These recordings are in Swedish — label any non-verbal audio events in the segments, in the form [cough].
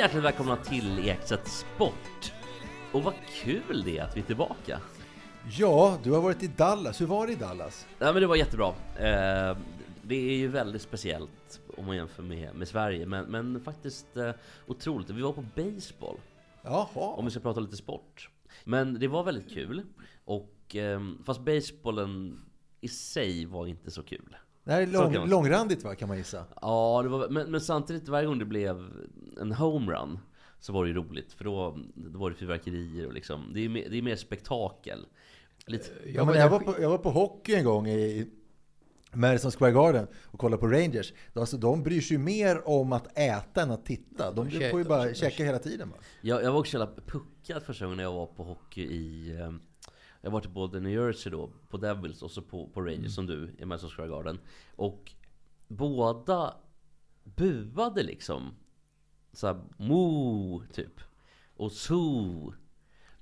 Hjärtligt välkomna till Ekstedt Sport. Och vad kul det är att vi är tillbaka. Ja, du har varit i Dallas. Hur var det i Dallas? Ja, men det var jättebra. Eh, det är ju väldigt speciellt om man jämför med, med Sverige, men, men faktiskt eh, otroligt. Vi var på baseball, Jaha. om vi ska prata lite sport. Men det var väldigt kul. Och, eh, fast baseballen i sig var inte så kul. Det här är lång, kan man- långrandigt va, kan man gissa? Ja, det var, men, men samtidigt varje gång det blev en homerun så var det ju roligt för då, då var det fyrverkerier och liksom, det är mer, det är mer spektakel. Lite, Ja, men jag, var på, jag var på hockey en gång i Madison Square Garden och kollade på Rangers. Alltså, de bryr sig ju mer om att äta än att titta. De får ju bara käka hela tiden. Va? jag, jag var också jävla puckad första gången jag var på hockey i eh, Jag var till både New Jersey då, på Devils och så på, på Rangers som du i Madison Square Garden. Och båda buade liksom. Såhär moo typ. Och so.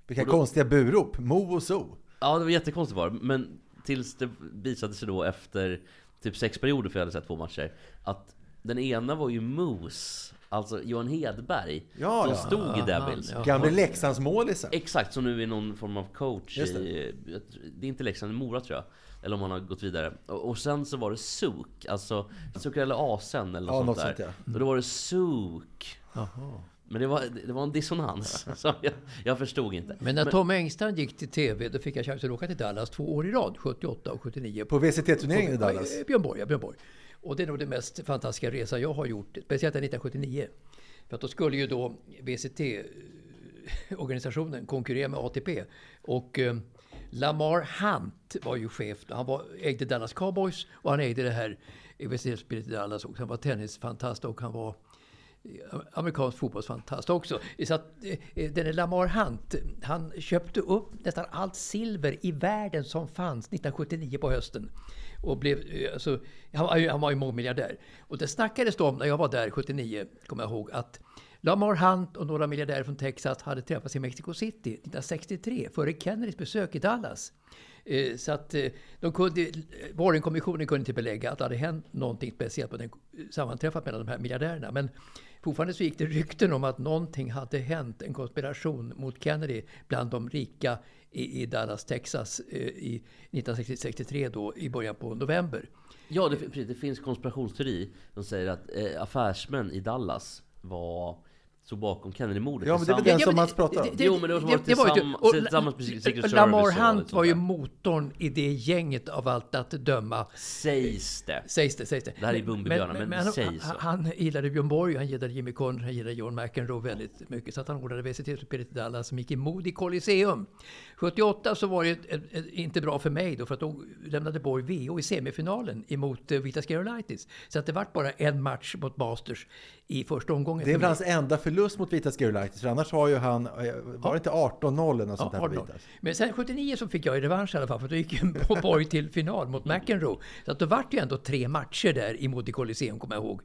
Vilka Och då- konstiga burop. Mo och so. Ja, det var jättekonstigt det. Men tills det visade sig då efter typ sex perioder, för jag hade sett två matcher, att den ena var ju Moose, alltså Johan Hedberg, Ja, som ja. stod i Devils. ja. Gamle Leksandsmålisen. Exakt, som nu är någon form av coach Just i... Det är inte Leksand, det Mora tror jag. Eller om han har gått vidare. Och, och sen så var det Suk, alltså Suk eller Asen eller något Ja, sånt något där. sånt, ja. Och då var det Suk. Men det var, det var en dissonans [laughs] som jag, jag förstod inte. Men när Tom Engstrand gick till TV, då fick jag chansen att åka till Dallas två år i rad, 78 och 79. På VCT-turneringen i Dallas. Björn Borg, ja, Björn Borg. Och det är nog den mest fantastiska resa jag har gjort, speciellt 1979. För att då skulle ju då VCT-organisationen konkurrera med ATP. Och eh, Lamar Hunt var ju chef. Han var, ägde Dallas Cowboys och han ägde det här VCT-spelet i Dallas också. Han var tennisfantast och han var eh, amerikansk fotbollsfantast också. Så att, eh, eh, den är Lamar Hunt, han köpte upp nästan allt silver i världen som fanns 1979 på hösten. Och blev, eh, alltså, han, var ju- han var ju mångmiljardär. Och det snackades då om, när jag var där 79, kommer jag ihåg, att Lamar Hunt och några miljardärer från Texas hade träffats i Mexico City 1963, före Kennedys besök i Dallas. Eh, Så att eh, de kunde, eh, Warrenkommissionen kunde inte belägga att det hade hänt någonting speciellt på den eh, sammanträffat mellan de här miljardärerna. Men fortfarande så gick det rykten om att någonting hade hänt, en konspiration mot Kennedy bland de rika i, i Dallas, Texas eh, i 1963 då i början på november. Ja, det, det finns konspirationsteori som säger att eh, affärsmän i Dallas var stod bakom Kennedy-mordet. Ja, men det är väl den som Mats pratar om. Jo, men det var tillsammans- med Secret Service Lamar Hunt var ju motorn i det gänget av allt att döma. Sägs det. Sägs det, sägs det. Det här är Bumbibjörnar, men det sägs så. han, han gillade Björn Borg, han gillade Jimmy Conn, han gillade John McEnroe väldigt mycket. Så att han ordnade VCT-spelet i Dallas som gick i Moody Coliseum. 78 så var det inte bra för mig då, för att då lämnade Borg VO i semifinalen emot uh, Vitas Gerolaitis. Så att det vart bara en match mot Masters i första omgången. Det är väl hans enda förlust mot Vitas Gerolaitis. För annars har ju han, eh, var det inte 18-0 eller något sånt där på 18. Vitas? Men sen 79 så fick jag ju revansch i alla fall, för då gick ju [laughs] Borg till final mot McEnroe. Så att då vart det ju ändå tre matcher där i Moody Coliseum, kommer jag ihåg.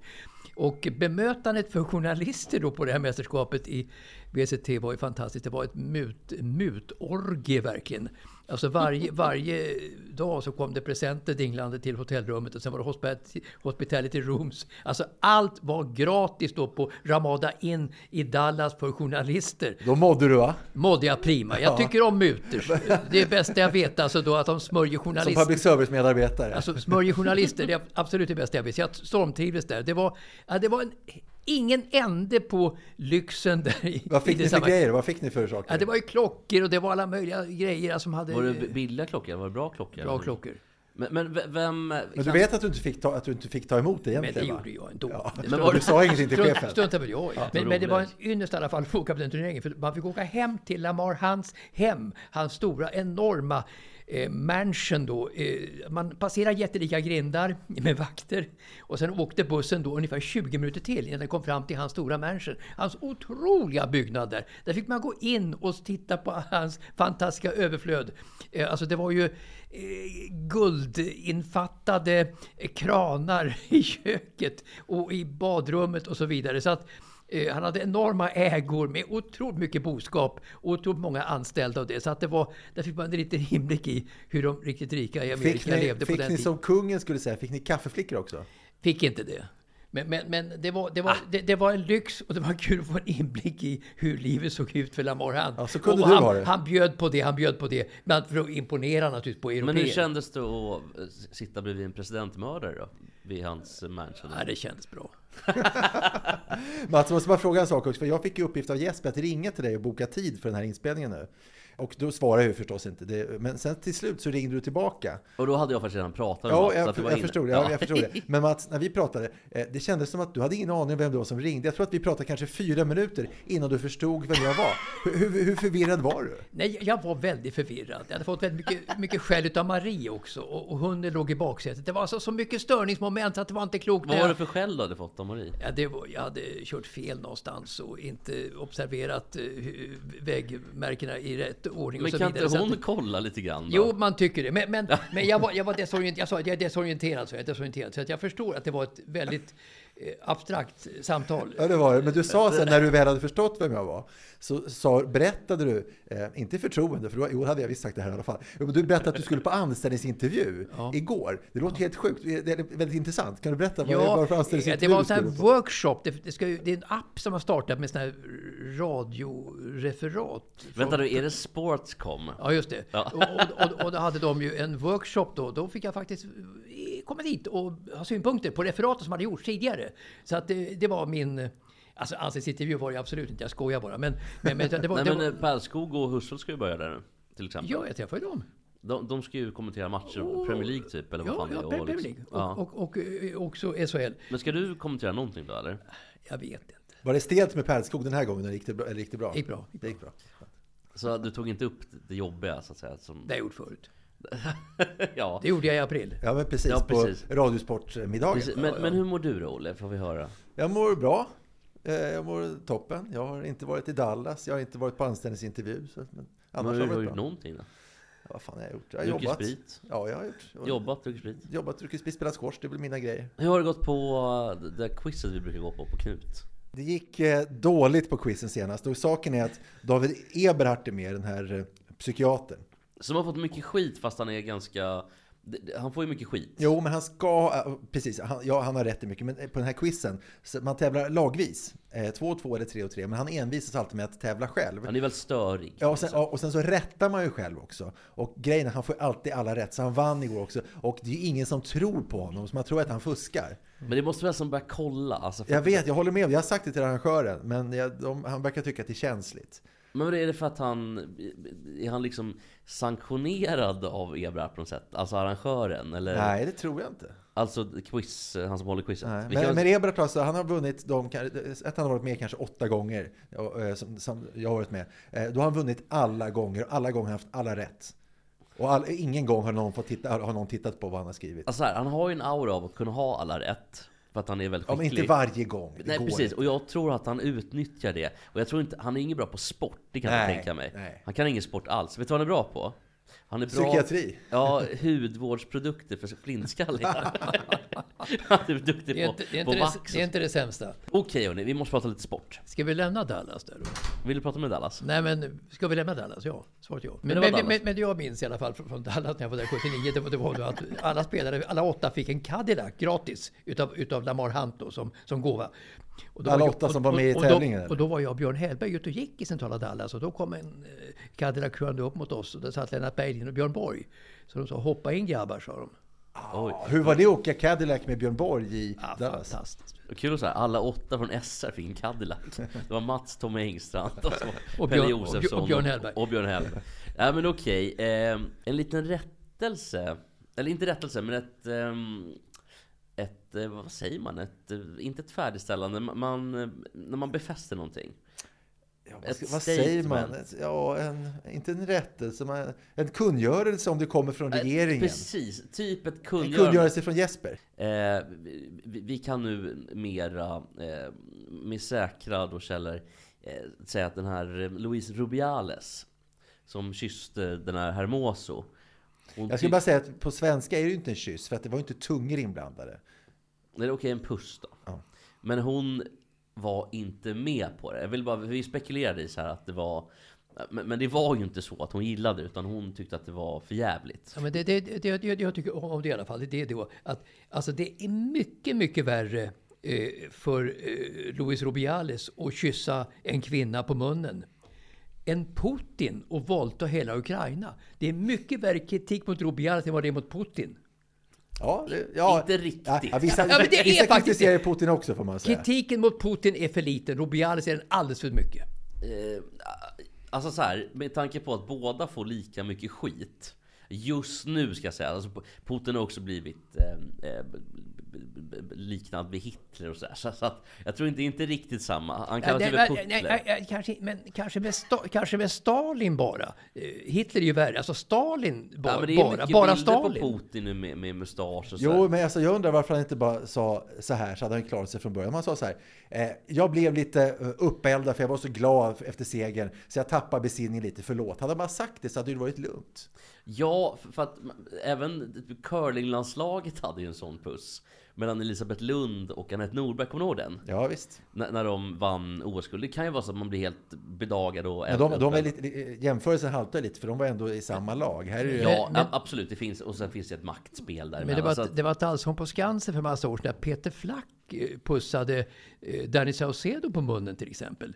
Och bemötandet för journalister då på det här mästerskapet i VCT var ju fantastiskt. Det var ett mut, mutorgie verkligen. Alltså varje, varje dag så kom det presenter dinglande till hotellrummet och sen var det hospit- hospitality rooms. Alltså allt var gratis då på Ramada Inn i Dallas för journalister Då mådde du va? mådde jag prima. Jag tycker om muter. Det är bästa jag vet, alltså då att de smörjer Som journalister. public service-medarbetare. Alltså smörjer journalister, det är absolut det bästa jag vet. Så jag stormtrivdes där. Det var, ja, det var en ingen ände på lyxen där i, Vad i fick ni för grejer? Vad fick ni för saker? Ja, det var ju klockor och det var alla möjliga grejer som hade Var det billiga klockor? Var det bra klockor? bra klockor. Men, men vem... Men du vet att du inte fick ta, att du inte fick ta emot det Men egentligen? det va? gjorde jag ändå. Ja. Det Men var du sa ingenting till chefen? Struntar väl jag i. vad men, men det var en ynnest i alla fall att få åka på den turneringen. För man fick åka hem till Lamar Hans hem. Hans stora, enorma eh, mansion då. Eh, man passerar jättelika grindar med vakter. Och sen åkte bussen då ungefär 20 minuter till innan den kom fram till hans stora mansion. Hans otroliga byggnad där. Där fick man gå in och titta på hans fantastiska överflöd. Eh, alltså det var ju eh, guldinfattade kranar i köket och i badrummet och så vidare. Så att han hade enorma ägor med otroligt mycket boskap och otroligt många anställda och det. Så att det var, där fick man en liten inblick i hur de riktigt rika i Amerika Fick ni, levde på fick den ni tiden. som kungen skulle säga, fick ni kaffeflickor också? Fick inte det. Men, men, men det, var, det, var, det, det var en lyx och det var kul att få en inblick i hur livet såg ut för Lamar Hunt. Ja, så kunde och du han, ha det. han bjöd på det, han bjöd på det. Men för att imponera naturligtvis på Men hur kändes det att eh, sitta bredvid en presidentmördare då? Vid hans mansion? Ja, det kändes bra. [laughs] Mats, jag måste bara fråga en sak också, för jag fick ju uppgift av Jesper att ringa till dig och boka tid för den här inspelningen nu. Och då svarade jag ju förstås inte det, men sen till slut så ringde du tillbaka. Och då hade jag faktiskt redan pratat med Ja, Mats, så jag, var jag, förstod, det, Ja. ja. jag förstod det. [laughs] Men Mats, när vi pratade, eh, det kändes som att du hade ingen aning om vem det var som ringde. Jag tror att vi pratade kanske fyra minuter innan du förstod vem jag var. Hur, hur, hur förvirrad var du? Nej, jag var väldigt förvirrad. Jag hade fått väldigt mycket, mycket skäll utav Marie också. Och, och hunden låg i baksätet. Det var alltså så mycket störningsmoment att det var inte klokt. Vad var det för skäll du hade fått av Marie? Ja, det var, jag hade kört fel någonstans och inte observerat eh, vägmärkena i rätt ordning Men och så kan vidare. inte Så att- hon kolla lite grann då? Jo, man tycker det. Men, men, [laughs] men jag, var, jag var desorienterad. Jag sa att jag är desorienterad. Så jag är desorienterad. Så att jag förstår att det var ett väldigt abstrakt samtal. Ja, det var det. Men du sa sen när du väl hade förstått vem jag var, så sa, berättade du, eh, inte förtroende, för då, jo, hade jag visst sagt det här i alla fall. Men Du berättade att du skulle på anställningsintervju igår. Det låter helt sjukt. Det är väldigt intressant. Kan du berätta vad det var för Ja, anställningsintervju det var en sån här workshop. Det, det, ska ju, det är en app som har startat med sån här radioreferat. Vänta nu, är det Sportscom? Ja, just det. Ja. Och, och, och då hade de ju en workshop då. Då fick jag faktiskt eh, komma dit och ha synpunkter på referaten som hade gjorts tidigare. Så att det, det var min... Alltså ansiktsintervju var det absolut inte, jag skojar bara. Men, men, men det var... Nej det men var eh, Pärlskog och Husselt ska ju börja där nu. Till exempel. ja, jag träffade dem. De, de ska ju kommentera matcher, Och- Premier League typ, eller vad Ja, fan det ja är. Premier liksom- League. ja. Och, och, och, eh, också SHL. Men ska du kommentera någonting då eller? Jag vet inte. Var det stelt med Pärlskog den här gången? Eller gick det bra? Eller gick det bra? Det gick bra. Det gick bra. Så du tog inte upp det jobbiga så att säga? Som... Det har jag gjort förut. [laughs] ja. Det gjorde jag i april. Ja, men precis. Ja, på precis. Radiosportmiddagen. Precis. Men, men hur mår du då Olle? Får vi höra? Jag mår bra. Eh, Jag mår toppen. Jag har inte varit i Dallas. Jag har inte varit på anställningsintervju. Så, men Men annars har har du varit gjort bra. någonting då? Ja, vad fan har jag gjort? Jag har Druckit jobbat. sprit? Ja, jag har gjort. Jobbat, druckit sprit? Jobbat, druckit sprit, spelat squash. Det är väl mina grejer. Hur har det gått på uh, det quizet vi brukar gå på, på Knut? Det gick eh, dåligt på quizen senast. Och saken är att David Eberhardt är med, den här eh, psykiatern. Som har fått mycket skit fast han är ganska... Han får ju mycket skit. Jo, men han ska... eh, Precis, han, ja, han har rätt i mycket. Men på den här quizen, så man tävlar lagvis. Eh, två och två eller tre och tre. Men han envisas alltid med att tävla själv. Han är väl störig? Ja och, sen, ja, och sen så rättar man ju själv också. Och grejen är, han får alltid alla rätt. Så han vann igår också. Och det är ju ingen som tror på honom, så man tror att han fuskar. Men det måste väl som börja kolla? Alltså, Jag vet, jag håller med. Jag har sagt det till arrangören, men jag, de, han verkar tycka att det är känsligt. Men vad är det för att han... Är han liksom sanktionerad av Eberhardt på något sätt? Alltså arrangören? Eller? Nej, det tror jag inte. Alltså quiz, han som håller quizet? Nej. Vi kan Men, men Eberhardt alltså, han har vunnit de, ett han har varit med kanske åtta gånger, och, eh, som, som jag har varit med. Eh, Då har han vunnit alla gånger, alla gånger har han haft alla rätt. Och all, ingen gång har någon, fått titta, har någon tittat på vad han har skrivit. Alltså här, han har ju en aura av att kunna ha alla rätt. För att han är väldigt Ja, men skicklig. inte varje gång. Det Nej precis, inte. och jag tror att han utnyttjar det. Och jag tror inte, han är ingen bra på sport, det kan jag Nej, tänka mig. nej. Han kan ingen sport alls. Vet du vad han är bra på? Han är bra... Psykiatri. Ja, hudvårdsprodukter för flintskallingar. [laughs] han är duktig Det är på, inte det, är på inte vax. det, det, är inte det sämsta. Okej hörni, vi måste prata lite sport. Ska vi lämna Dallas där då? Vill du prata med Dallas? Nej men, ska vi lämna Dallas? Ja, svaret ja. Men, det men, Dallas. men, men jag minns i alla fall från, från Dallas när jag var där 79. Det var, det var att alla spelare, alla åtta fick en Cadillac gratis utav, utav Lamar Hunt då, som, som gåva. Och då Alla jag- åtta som var med i tävlingen, Och och då var jag och Björn Hellberg ute och gick i centrala Dallas och då kom en eh, Cadillac körande upp mot oss och där satt Lennart Berglund och Björn Borg. Så de sa hoppa in grabbar, sa de. Oj. Hur var det att åka Cadillac med Björn Borg i Ja, Dallas? fantastiskt. Och Kul att säga, alla åtta från SR fick en Cadillac. Det var Mats, Tommy Engstrand och, så [laughs] Och Pelle Björn- Josefsson och Björn Hellberg. Och Björn Hellberg. Ja men okej, eh, en liten rättelse. Eller inte rättelse, men ett... ehm, ett, eh, vad säger man? Ett, eh, inte ett färdigställande, man, eh, när man befäster någonting. Vad, vad säger man? Ja, en, inte en rättelse, men en kungörelse om det kommer från regeringen. Precis, typ ett En kungörande. kungörelse från Jesper. Eh, vi, vi kan nu mera eh, med säkra då källor eh, säga att den här eh, Louise Rubiales som kysste den här Hermoso. Jag skulle bara säga att på svenska är det ju inte en kyss, för att det var ju inte tungor inblandade. Nej, okej, en puss då. Ja. Men hon var inte med på det. Jag vill bara, vi spekulerade i så här att det var... Men, men det var ju inte så att hon gillade det, utan hon tyckte att det var för jävligt. Ja, men det, det, det, det, jag tycker om det i alla fall, det är då att alltså det är mycket, mycket värre eh, för eh, Luis Rubiales att kyssa en kvinna på munnen än Putin och våldta hela Ukraina. Det är mycket värre kritik mot Rubiales än vad det är mot Putin. Ja, det, ja, Inte riktigt. Ja, vissa Ja, men det är vissa faktiskt kritiserar Putin också, får man säga. Kritiken mot Putin är för liten, Rubiales är den alldeles för mycket. Eh, alltså så här, med tanke på att båda får lika mycket skit Just nu ska jag säga, alltså Putin har också blivit eh, eh, liknad vid Hitler och sådär. Så, så att jag tror inte det är inte riktigt samma. Han kallas ju för nej, Putler. kanske, men kanske med, Sta- kanske med Stalin bara. Eh, Hitler är ju värre. Alltså Stalin ba, Ja, men det är bara. Bara bilder på Stalin. Putin nu med, med mustasch och så. Jo, men alltså, jag undrar varför han inte bara sa så här, så hade han klarat sig från början. Man sa så här, eh, jag blev lite eh, uppeldad för jag var så glad efter segern, så jag tappade besinningen lite, förlåt. Hade han bara sagt det så hade det varit lugnt. Ja, för- för att även curlinglandslaget hade ju en sån puss. Mellan Elisabeth Lund och Anette Norberg, kommer du ihåg den? Ja, visst. När, när de vann OS-guld. Det kan ju vara så att man blir helt bedagad och Men de, de är lite, jämförelsen haltar lite, för de var ändå i samma lag. Här är det, Ja, Men- absolut. Det finns, och sen finns det ett maktspel där Men det var, ett- det var ett Allsång på Skansen för massa år sedan Peter Flack eh, pussade eh, Danny Saucedo på munnen till exempel.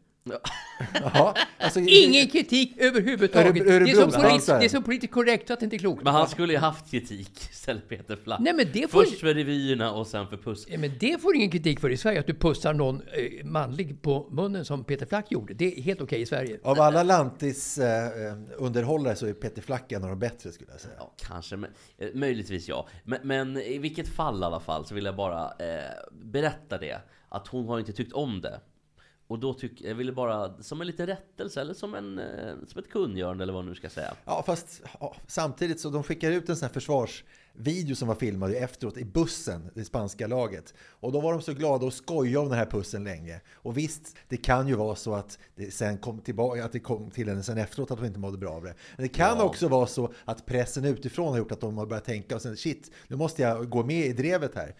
Jaha, alltså, Ingen kritik överhuvudtaget. Örebro- det, är som Örebrodansaren. polit, det är så politiskt korrekt så att det inte är klokt. Men han skulle ju haft kritik istället Peter Flack. Nej, men det får- Först för revyerna och sen för puss. Ja, Men det får ingen kritik för i Sverige, att du pussar någon eh, manlig på munnen som Peter Flack gjorde. Det är helt okej i Sverige. Av alla Lantis eh, eh, underhållare så är Peter Flack en av de bättre skulle jag säga. Ja, kanske. Men, eh, möjligtvis ja. Men, men i vilket fall i alla fall så vill jag bara eh, berätta det. Att hon har inte tyckt om det. Och då tycker jag ville bara, som en liten rättelse eller som, en, eh, som ett kungörande eller vad man nu ska säga. Ja, fast ja, samtidigt så de skickar ut en sån här försvarsvideo som var filmad efteråt i bussen, det spanska laget. Och då var de så glada och skojade om den här pussen länge. Och visst, det kan ju vara så att det sen kom tillbaka, att det kom till henne sen efteråt att de inte mådde bra av det. Men det kan Ja. också vara så att pressen utifrån har gjort att de har börjat tänka och sen shit, nu måste jag gå med i drevet här.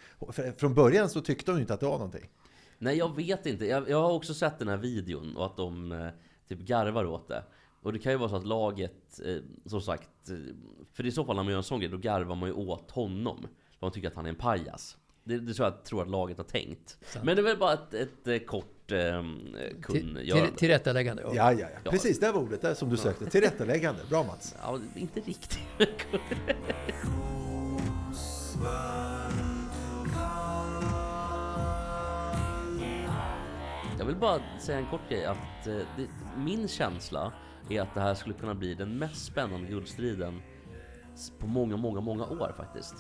Från början så tyckte de ju inte att det var någonting. Nej, jag vet inte. Jag, jag har också sett den här videon och att de eh, typ garvar åt det. Och det kan ju vara så att laget, eh, som sagt, eh, för i så fall när man gör en sån grej, då garvar man ju åt honom. För man tycker att han är en pajas. Det, det tror jag tror att laget har tänkt. Men det är väl bara ett, ett, eh, kort eh, Till, kungörande. till, tillrättaläggande. Ja. Ja, ja, ja. Ja. Precis, det var ordet där som du sökte. Tillrättaläggande. Bra Mats. Ja, inte riktigt. [laughs] vill bara säga en kort grej att eh, det, min känsla är att det här skulle kunna bli den mest spännande guldstriden på många, många, många år faktiskt.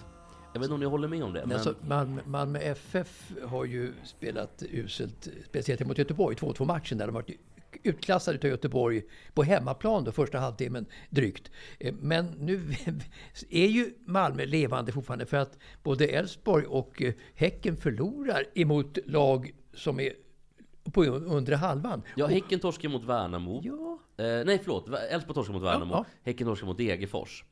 Jag vet inte om ni håller med om det, men Alltså, Malmö, Malmö FF har ju spelat uselt, speciellt mot Göteborg, 2-2 matchen där de varit utklassade av Göteborg på hemmaplan då, första halvtimmen drygt. Eh, Men nu [laughs] är ju Malmö levande fortfarande för att både Elfsborg och eh, Häcken förlorar emot lag som är på undre halvan. ja, Häcken torskar mot Värnamo. Ja, Eh, nej förlåt, Elfsborg torskar mot Värnamo. ja. Häcken torskar mot Degerfors.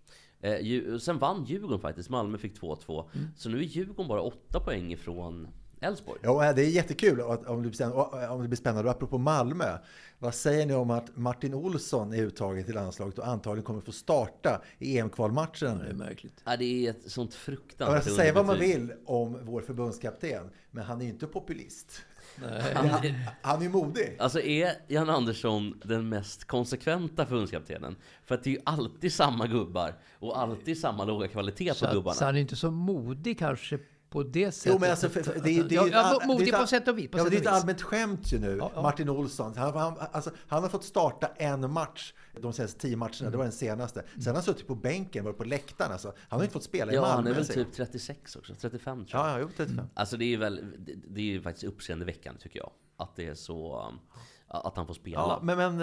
Eh, sen vann Djurgården faktiskt, Malmö fick 2-2. Mm. Så nu är Djurgården bara 8 poäng ifrån Elfsborg. Ja, det är jättekul att- om det, blir spännande, om det blir spännande. Och apropå Malmö, vad säger ni om att Martin Olsson är uttagen till landslaget och antagligen kommer få starta i EM-kvalmatchen? Det är märkligt. Ja, det är ett sånt Ja, fruktansvärt Jag ska säga vad man vill om vår förbundskapten, men han är ju inte populist. Nej. Han, han är modig. Alltså är Jan Andersson den mest konsekventa förbundskaptenen? För att det är ju alltid samma gubbar och alltid samma låga kvalitet på Så, gubbarna. så han är inte så modig kanske på det sättet. Jo, men alltså, för, för, det, är- det, är ja, ja, det modig ett på sätt och vis. Ja, det är ett allmänt skämt ju nu. Ja, ja. Martin Olsson. Han, han, alltså, han har fått starta en match de senaste tio matcherna. Mm. Det var den senaste. Sen har han suttit på bänken, varit på läktaren. Alltså. Han har inte fått spela i Ja, Malmö. han är väl typ 36 också, 35 tror jag. Ja, ja, jo, 35. Alltså det är väl, det, det är ju faktiskt uppseendeväckande tycker jag. Att det är så, um, att han får spela. Ja, men, men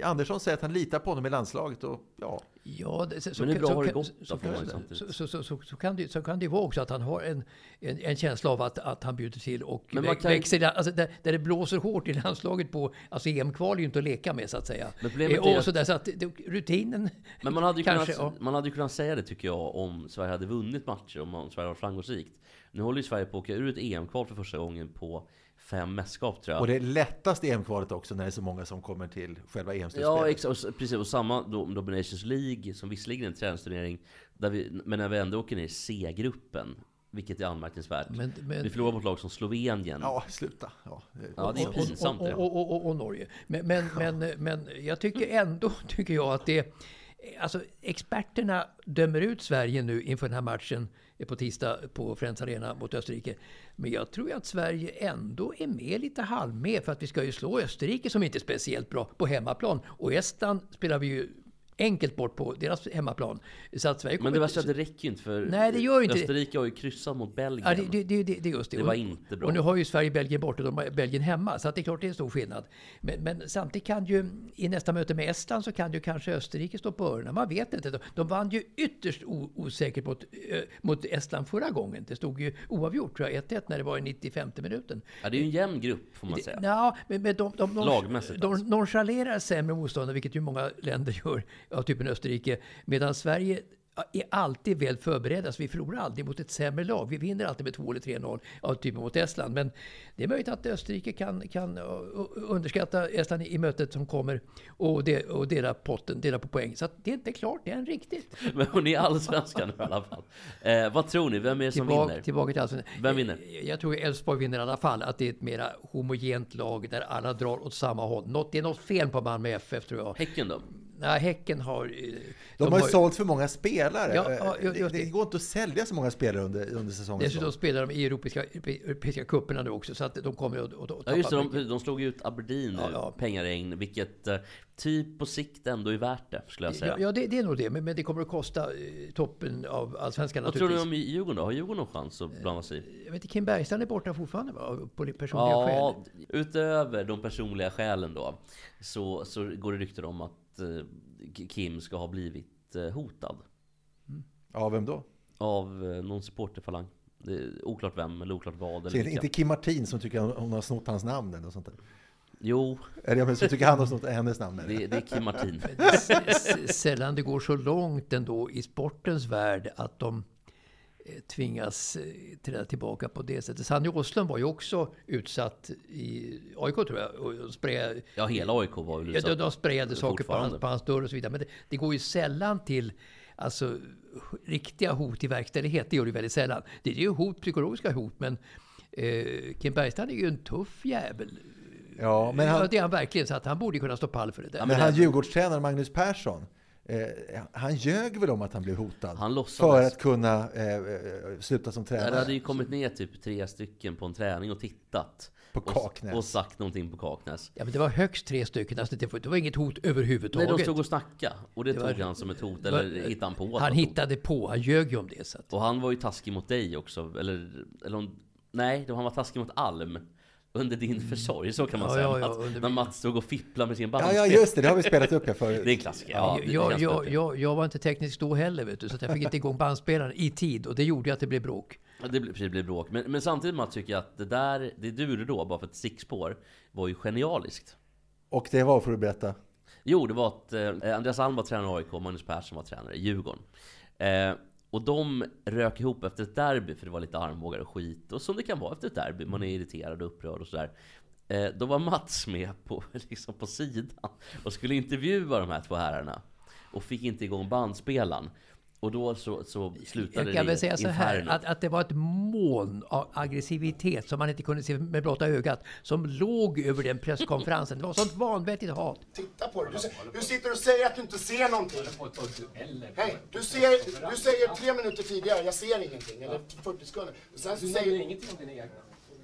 eh, Andersson säger att han litar på honom i landslaget. Och, ja. Ja, det, så, Men hur bra så, har det gått så, ju kan det, så kan det vara också att han har en, en, en känsla av att, att han bjuder till och Men man vä- kan- växer, alltså där, där det blåser hårt i landslaget på, alltså EM-kval är ju inte att leka med så att säga. Men problemet Eh, är och att- så, där, så att det, rutinen Men man hade, ju kanske, kunnat, ja. man hade ju kunnat säga det tycker jag om Sverige hade vunnit matcher, om Sverige var framgångsrikt. Nu håller ju Sverige på att åka ur ett EM-kval för första gången på fem mästerskap tror jag. Och det är lättast EM-kvalet också när det är så många som kommer till själva Ja, EM-slutspelet. exakt. Och s- precis. Och samma då, Dominations League, som visserligen är en träningsturnering, där vi, men när vi ändå åker ner i C-gruppen, vilket är anmärkningsvärt. Men- men- vi förlorar mot lag som Slovenien. Ja, sluta. Ja, det- Ja, det är pinsamt och, och, och, och, och Norge. Men, men, men, men jag tycker ändå, [laughs] tycker jag att det... Alltså experterna dömer ut Sverige nu inför den här matchen på tisdag på Friends Arena mot Österrike. Men jag tror ju att Sverige ändå är med lite halvmed för att vi ska ju slå Österrike som inte är speciellt bra på hemmaplan. Och Estland spelar vi ju enkelt bort på deras hemmaplan. Så att Sverige Men det värsta är att det räcker inte för Nej, det gör inte. Österrike har ju kryssat mot Belgien. Ja, det, det, det, det, just det. Det var inte bra. Och nu har ju Sverige Belgien borta och de har Belgien hemma. Så att det är klart det är en stor skillnad. Men, men samtidigt kan ju i nästa möte med Estland så kan ju kanske Österrike stå på öronen. Man vet inte. De, de vann ju ytterst o, osäkert mot, eh, mot Estland förra gången. Det stod ju oavgjort tror jag, 1-1 när det var i 95 minuten. Ja, det är ju en jämn grupp får man säga. Ja, men, men de, de, de, Lagmässigt de alltså. nonchalerar sämre motståndare, vilket ju många länder gör, av typen Österrike. Medan Sverige är alltid väl förberedda, så vi förlorar aldrig mot ett sämre lag. Vi vinner alltid med 2 eller 3-0, av typen mot Estland. Men det är möjligt att Österrike kan, kan underskatta Estland i mötet som kommer och, det, och dela potten, dela på poäng. Så att det är inte klart än riktigt. [laughs] Men hon är allsvenskan nu i alla fall. Eh, vad tror ni? Vem är det som Tillbaka, vinner? tillbaka till Allsvenskan. Vem vinner? Jag, jag tror Elfsborg vinner i alla fall. Att det är ett mera homogent lag där alla drar åt samma håll. Något, det är något fel på Malmö FF tror jag. Häcken då? Nej, Häcken har... eh, De, har ju sålt för många spelare. Ja, ja, det, just det det. går inte att sälja så många spelare under, under säsongen. Dessutom spelar de i europeiska, europeiska cuperna nu också, så att de kommer att, att, att Ja just det, de, de slog ut Aberdeen nu, Ja, ja. pengaregn, vilket eh, typ på sikt ändå är värt det, skulle jag säga. Ja, ja det, det är nog det, men, men det kommer att kosta eh, toppen av allsvenskan Vad tror du om Djurgården då? Har Djurgården någon chans att blanda sig i? Jag vet inte, Kim Bergstrand är borta fortfarande va? Av poli- personliga Ja, skäl. utöver de personliga skälen då, så, så går det rykten om att eh, Kim ska ha blivit eh, hotad Ja, vem då? av eh, någon supporterfalang. Det är oklart vem eller oklart vad. Så Eller inte, Kim Martin som tycker hon, hon har snott hans namn eller sånt där. Jo, Eller jag som tycker han har snott hennes namn. det, det är Kim Martin. Sällan det går så långt ändå i sportens värld att de tvingas eh, träda tillbaka på det sättet. Sanny Åslund var ju också utsatt i AIK tror jag. Och sprayade, Ja, hela AIK var väl ja, de, utsatt. de sprayade saker på hans, på hans dörr och så vidare. Men det, det går ju sällan till alltså, riktiga hot i verkställighet. Det gör det väldigt sällan. Det är ju hot, psykologiska hot. Men eh, Kim Bergstrand är ju en tuff jävel. Ja, men ja, han, det är han verkligen. Så att han borde kunna stå pall för det där. men han Djurgårdstränaren Magnus Persson, eh, han ljög väl om att han blev hotad? Han låtsades. För att kunna eh, eh, sluta som Ja, Det hade tränare. ju kommit ner typ tre stycken på en träning och tittat. På och, Kaknäs. Och sagt någonting på Kaknäs. Ja, men det var högst tre stycken. Alltså, det, var, inget hot Nej, överhuvudtaget. de stod och snackade. Och det, Det tog var- han som ett hot. det var- Eller hittade han på att han hot. hittade på. Han ljög ju om det. Så att, Och han var ju taskig mot dig också. Eller, eller om, nej, han var taskig mot Alm. Under din försorg, så kan man Ja, säga. ja, ja, under när Mats stod och fipplade med sin Ja, bandspel. ja, just det. Det har vi spelat upp här förut. [laughs] Det är en klassiker. Ja, jag, jag, jag, jag var inte teknisk då heller, vet du, så att jag fick inte igång bandspelaren i tid. Och det gjorde att det blev bråk. Ja, Det blir, det blir bråk. Men, men samtidigt Mats tycker jag att det där, det du gjorde då, bara för ett stickspår, var ju genialiskt. Och det var, får du berätta. Jo, det var att eh, Andreas Alm var tränare i AIK Magnus Persson var tränare i Djurgården. Eh, och de rök ihop efter ett derby, för det var lite armbågar och skit. Och som det kan vara efter ett derby, man är irriterad och upprörd och sådär. Eh, då var Mats med på, [laughs] liksom på sidan och skulle intervjua de här två herrarna. Och fick inte igång bandspelaren. Och då så, så slutade Jag kan det väl säga så här, att, att det var ett moln av aggressivitet som man inte kunde se med blotta ögat, som låg över den presskonferensen. Det var sånt vanvettigt hat. Titta på det. Du, du sitter och säger att du inte ser någonting. Hej, du, ser, du säger tre minuter tidigare, jag ser ingenting. Eller 40 sekunder. Och sen så Du säger ingenting om dina egna.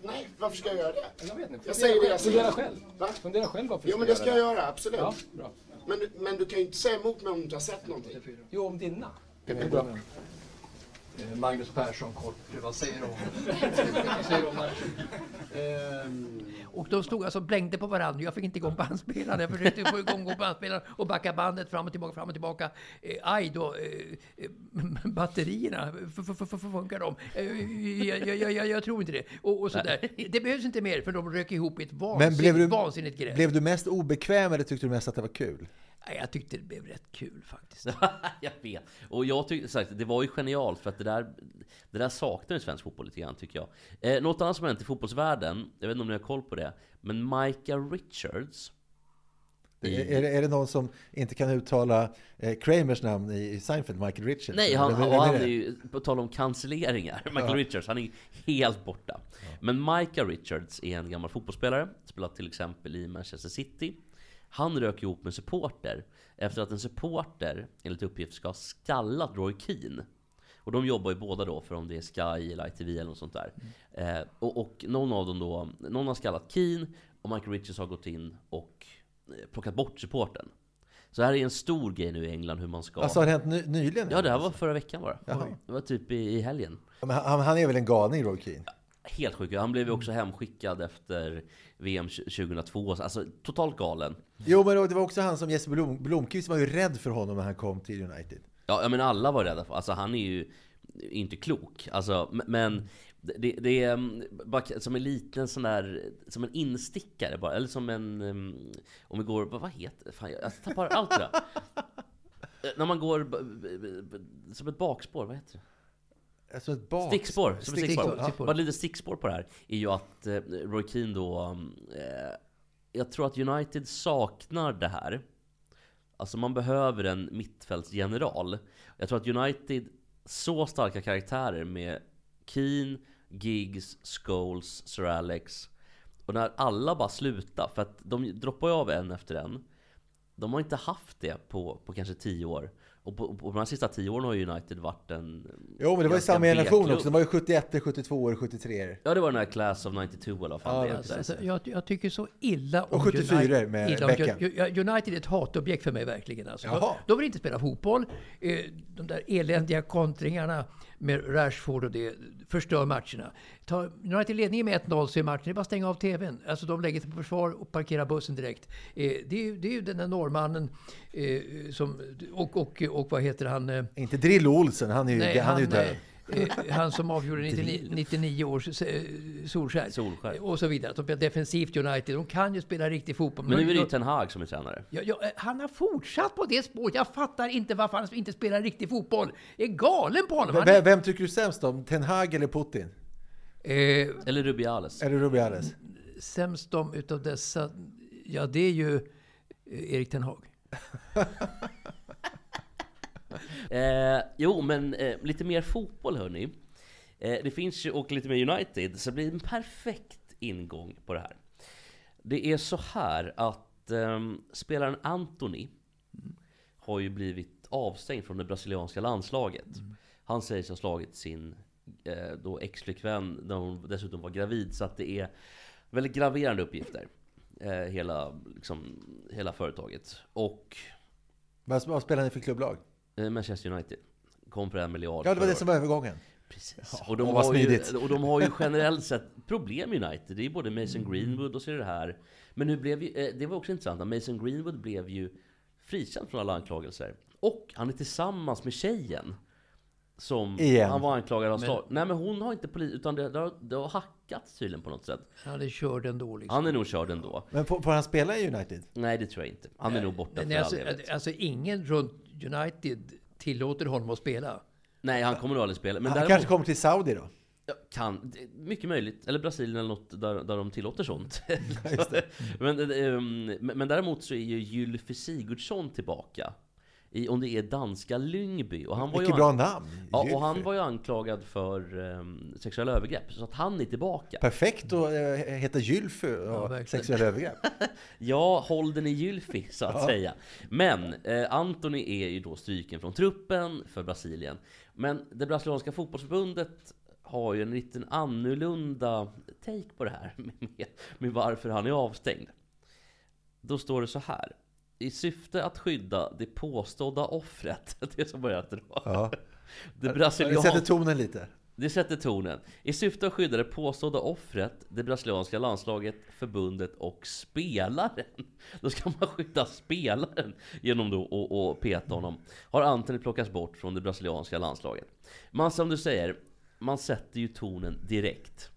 Nej, varför ska jag göra det? Jag vet inte. Jag säger det jag Fundera säger. själv. Va? Fundera själv varför du Jo, men det ska jag göra absolut. Ja, bra. Men, du- men du kan ju inte säga emot mig om du inte har sett någonting. Jo, om dina. Eh, Magnus Persson kort, vad säger du om, vad säger du om matchen? Och de stod alltså och blängde på varandra. Jag fick inte igång bandspelaren. Jag försökte få igång bandspelaren och backa bandet fram och tillbaka, fram och tillbaka. Eh, aj då, eh, batterierna, funkar de? Eh, jag, jag, jag, jag tror inte det. Och, och sådär. Det behövs inte mer för de rök ihop i ett Men vansinnigt, blev du, vansinnigt gräl. blev du mest obekväm eller tyckte du mest att det var kul? Jag tyckte det blev rätt kul faktiskt. [laughs] jag vet. Och jag tyckte sagt, det var ju genialt för att det där, det där saknar svensk fotboll lite grann tycker jag. Eh, något annat som har hänt i fotbollsvärlden, jag vet inte om ni har koll på det, men Micah Richards. I, Är, det, är det någon som inte kan uttala eh, Kramers namn i, Seinfeld, Michael Richards? nej, han, Eller han är ju, på tal om cancelleringar, [laughs] Michael Richards, han är helt borta. Men Micah Richards är en gammal fotbollsspelare, spelat till exempel i Manchester City. Han rök ihop med supporter efter att en supporter, enligt uppgift, ska ha skallat Roy Keane. Och de jobbar ju båda då för om det är Sky eller ITV eller något sånt där. Eh, och, och någon av dem då, någon har skallat Keane och Michael Richards har gått in och eh, plockat bort supporten. Så det här är en stor grej nu i England hur man ska... Alltså har det hänt ny, nyligen? Ja, det här var förra veckan bara. Jaha. Det var typ i, i helgen. Men han, han är väl en galning, Roy Keane? Helt sjuk. Han blev ju också hemskickad efter VM 2002. Alltså totalt galen. Jo, men det var också han som Jesper Blom, Blomqvist var ju rädd för honom när han kom till United. Ja, menar alla var rädda för Alltså han är ju inte klok. Alltså, men det, det är mm, bara som en liten sån där, som en instickare bara. Eller som en, mm, om vi går, vad, heter Fan, jag, jag tappar allt det där. [laughs] Eh, När man går som ett bakspår, vad heter det? Alltså ett bak... Stickspår, som Stickspår, stickspår. ja. Bara lite stickspår på det här är ju att eh, Roy Keane då... Eh, jag tror att United saknar det här. Alltså man behöver en mittfältsgeneral. Jag tror att United, så starka karaktärer med Keane, Giggs, Scholes, Sir Alex. Och när alla bara slutar, för att de droppar ju av en efter en. De har inte haft det på, på kanske tio år. Och på, på de här sista tio åren har ju United varit en... Jo, men det var ju samma generation också. De var ju 71, 72 och 73 Ja, det var den här Class of 92 eller vad fan Ja, det det. Alltså, jag, jag tycker så illa om Och 74 United. med illa Beckham. United är ett hatobjekt för mig verkligen. Alltså. Jaha. De, de vill inte spela fotboll. Eh, De där eländiga kontringarna med Rashford och det förstör matcherna. Ta United ledningen med 1-0 så är matchen, det är bara att stänga av TVn. Alltså de lägger sig på försvar och parkerar bussen direkt. Eh, Det är, ju- det är ju den där norrmannen eh, som, och, och, och vad heter han? eh, Inte Drillo Olsen, han är ju, Nej, han är ju han, död. Eh, han som avgjorde 99, 99 års eh, Solskär. Solskär. Och så vidare. De spelar defensivt United. De kan ju spela riktig fotboll. Men nu är det ju Ten Hag som är tränare. Ja, ja, eh, han har fortsatt på det spåret. Jag fattar inte varför han inte spelar riktig fotboll. Jag är galen på honom. Vem, är, vem tycker du sämst om? Ten Hag eller Putin? eh, Eller Rubiales. Eller Rubiales? sämst om utav dessa, ja det är ju Erik Ten Hag. [laughs] Eh, jo, men eh, lite mer fotboll hörni. Eh, det finns ju, och lite mer United, så det blir en perfekt ingång på det här. Det är så här att ehm, spelaren Anthony har ju blivit avstängd från det brasilianska landslaget. Han sägs ha slagit sin eh, då ex-flickvän när hon dessutom var gravid. Så att det är väldigt graverande uppgifter. Eh, hela, liksom, hela företaget. Och vad spelar ni för klubblag? Eh, Manchester United kom för en miljard Ja, det var det som var övergången. Precis. Och, de och vad har ju, och de har ju generellt sett problem United. Det är ju både Mason Greenwood och så är det här. Men nu blev ju, eh, det var också intressant, att Mason Greenwood blev ju frikänd från alla anklagelser. Och han är tillsammans med tjejen. Som Igen. han var anklagad av slag. Nej men hon har inte polis, utan det, det, har, det har hackats tydligen på något sätt. Han är körd ändå liksom. Han är nog körd ändå. Men får, får han spela i United? Nej det tror jag inte. Han är nog borta Men för alltså, all alltså ingen runt United tillåter honom att spela. Nej, han kommer nog aldrig spela. Men Han däremot, kanske kommer till Saudi då? Ja, kan, mycket möjligt. Eller Brasilien eller något där, där de tillåter sånt. [laughs] [laughs] men, ehm, men, men däremot så är ju Gylfi Sigurdsson tillbaka. I, om det är danska Lyngby. Och han var ju Vilket an- bra namn! Ja, och han var ju anklagad för um, sexuella övergrepp. Så att han är tillbaka. Perfekt att äh, heta Gylfi och verkligen. sexuella övergrepp. [laughs] Ja, håll den i Gylfi, så att säga. Men eh, Anthony är ju då stryken från truppen för Brasilien. Men det brasilianska fotbollsförbundet har ju en liten annorlunda take på det här [laughs] med, med varför han är avstängd. Då står det så här. I syfte att skydda det påstådda offret, [laughs] det är så börjar då. Ja. Det [laughs] Det brasilian... sätter tonen lite. Det sätter tonen. I syfte att skydda det påstådda offret, det brasilianska landslaget, förbundet och spelaren. [laughs] Då ska man skydda spelaren genom då att peta honom. Har Antoni plockats bort från det brasilianska landslaget. Men som du säger, man sätter ju tonen direkt.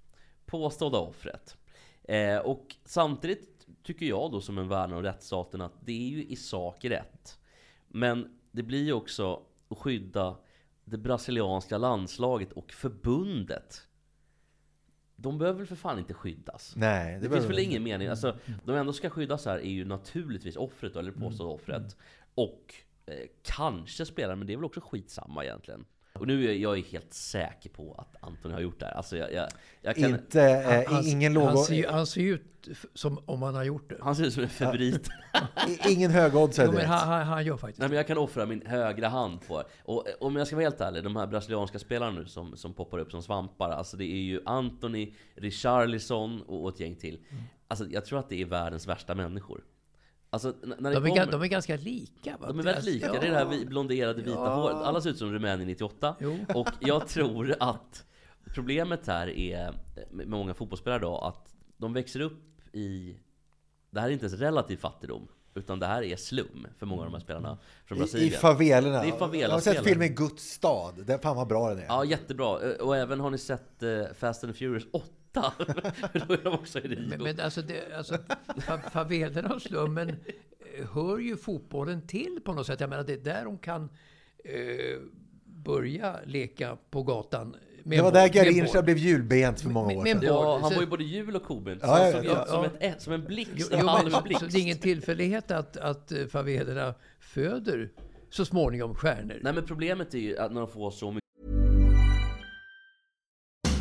Påstådda offret. Eh, och samtidigt tycker jag då som en värnare av rättsstaten att det är ju i sak rätt. Men det blir ju också att skydda det brasilianska landslaget och förbundet. De behöver väl för fan inte skyddas? Nej, Det, det, finns väl ingen mening. Alltså, de ändå ska skyddas här är ju naturligtvis offret eller det påstådda offret. Och eh, kanske spelaren, men det är väl också skitsamma egentligen. Och nu är jag helt säker på att Anton har gjort det här. Alltså jag, jag, jag kan... Inte, eh, Han- ingen han, ser, ju- han ser ut som om han har gjort det. Han ser ut som en favorit. Ingen högoddsare Jo, men direkt. han, han, han gör faktiskt Nej men jag kan offra min högra hand på Och eh, om jag ska vara helt ärlig, de här brasilianska spelarna nu som, som poppar upp som svampar Alltså det är ju Anthony, Richarlison och, och ett gäng till Alltså jag tror att det är världens värsta människor Alltså när de, är, kommer, ga- de är ganska lika. Va? de är väldigt lika, det är det här blonderade vita Ja. håret Alla ser ut som Rumänien 98 Jo. Och jag tror att problemet här är med många fotbollsspelare idag Att de växer upp i Det här är inte ens relativ fattigdom Utan det här är slum för många av de här spelarna från I, I Brasilien favelerna. Det är favela jag har sett filmen Guds stad. Den, fan vad bra den är. Ja, jättebra. Eh, Och även har ni sett eh, Fast and Furious 8? [laughs] Då är de också i Rio. Men, men alltså, det, alltså fa- favelerna och slummen eh, hör ju fotbollen till på något sätt. Jag menar, det är där de kan eh, börja leka på gatan. Med Det var där Garincha blev julbent för många år sedan. Ja, han var ju både jul och kobent. Ja, ja, ja, som, ja. ett, som en blixt, Jo, en halv blixt. så det är ingen tillfällighet att, att eh, favelerna föder så småningom stjärnor. Nej men problemet är ju att när de får så mycket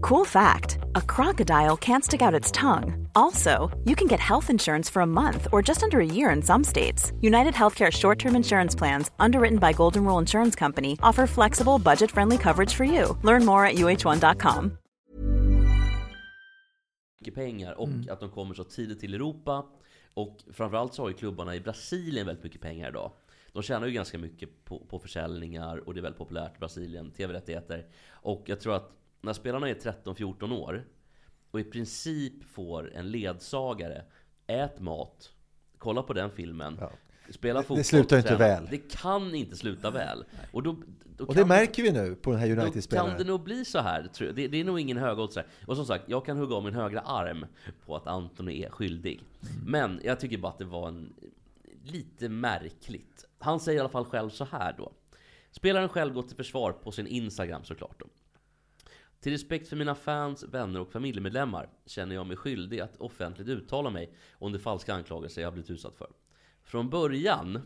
Cool fact a crocodile can't stick out its tongue. Also, you can get health insurance for a month or just under a year in some states. United Healthcare short term insurance plans, underwritten by Golden Rule Insurance Company, offer flexible, budget friendly coverage for you. Learn more at uh1.com. pengar och att de kommer så tidigt till Europa. Och framförallt så har ju klubbarna i Brasilien väldigt mycket pengar idag. De tjänar ju ganska mycket på, på försäljningar och det är väldigt populärt i Brasilien, TV-rättigheter. Och jag tror att när spelarna är 13-14 år och i princip får en ledsagare, ät mat, kolla på den filmen, Ja. spela fotboll, slutar inte träna. väl. Det kan inte sluta väl. Och, då, då Och det märker vi nu på den här då kan United-spelaren. det nog bli så här, tror jag. Det, det är nog ingen högoddsare. Och som sagt, jag kan hugga av min högra arm på att Anthony är skyldig. Men jag tycker bara att det var en, lite märkligt. Han säger i alla fall själv så här då. Spelaren själv går till försvar på sin Instagram såklart då. Till respekt för mina fans, vänner och familjemedlemmar känner jag mig skyldig att offentligt uttala mig om de falska anklagelser jag har blivit utsatt för. Från början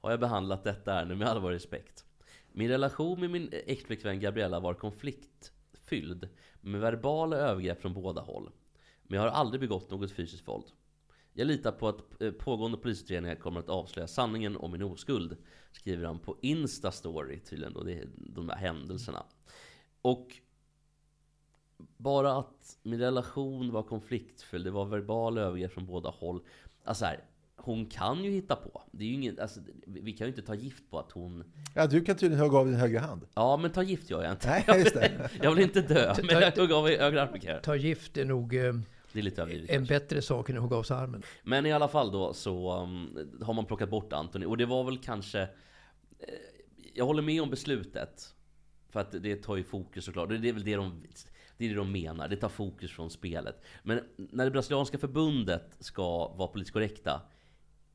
har jag behandlat detta ärende med allvar respekt. Min relation med min exflickvän Gabriella var konfliktfylld med verbala övergrepp från båda håll. Men jag har aldrig begått något fysiskt våld. Jag litar på att eh, pågående polisutredningar kommer att avslöja sanningen om min oskuld. Skriver han på Insta-story tydligen då, det är de här händelserna. Och bara att min relation var konfliktfylld, det var verbala övergrepp från båda håll. Alltså här, hon kan ju hitta på. Det är ju ingen, alltså, vi kan ju inte ta gift på att hon... Ja, du kan tydligen hugga av din högra hand. Ja, men ta gift gör jag inte. Nej, just det. Jag vill inte dö, men jag hugger av högra armen. Ta gift är nog eh, Det är lite överdrivet. en kanske. bättre sak än att hugga av sig armen. Men i alla fall då så um, har man plockat bort Anthony. Och det var väl kanske... Eh, jag håller med om beslutet. För att det tar ju fokus såklart. Det är väl det de, det är det de menar. Det tar fokus från spelet. Men när det brasilianska förbundet ska vara politiskt korrekta.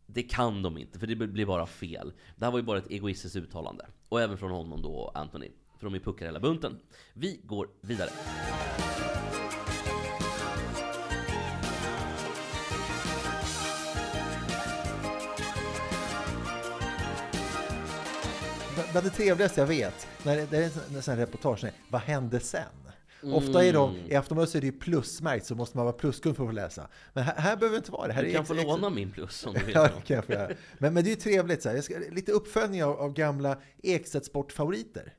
Det kan de inte, för det blir bara fel. Det här var ju bara ett egoistiskt uttalande. Och även från honom då, Anthony. För de är puckar hela bunten. Vi går vidare. Bland det trevligaste jag vet, när det, det är en sån här reportage, är, vad hände sen? Ofta är de, i Aftonbladet så är det ju plusmärkt, så måste man vara pluskund för att få läsa. Men här, här behöver det inte vara det. Här Du kan få låna min plus om du vill. [laughs] Ja, kan jag få göra. Men, men det är ju trevligt. Så här. Ska, lite uppföljning av, av gamla Ekstedt Sportfavoriter.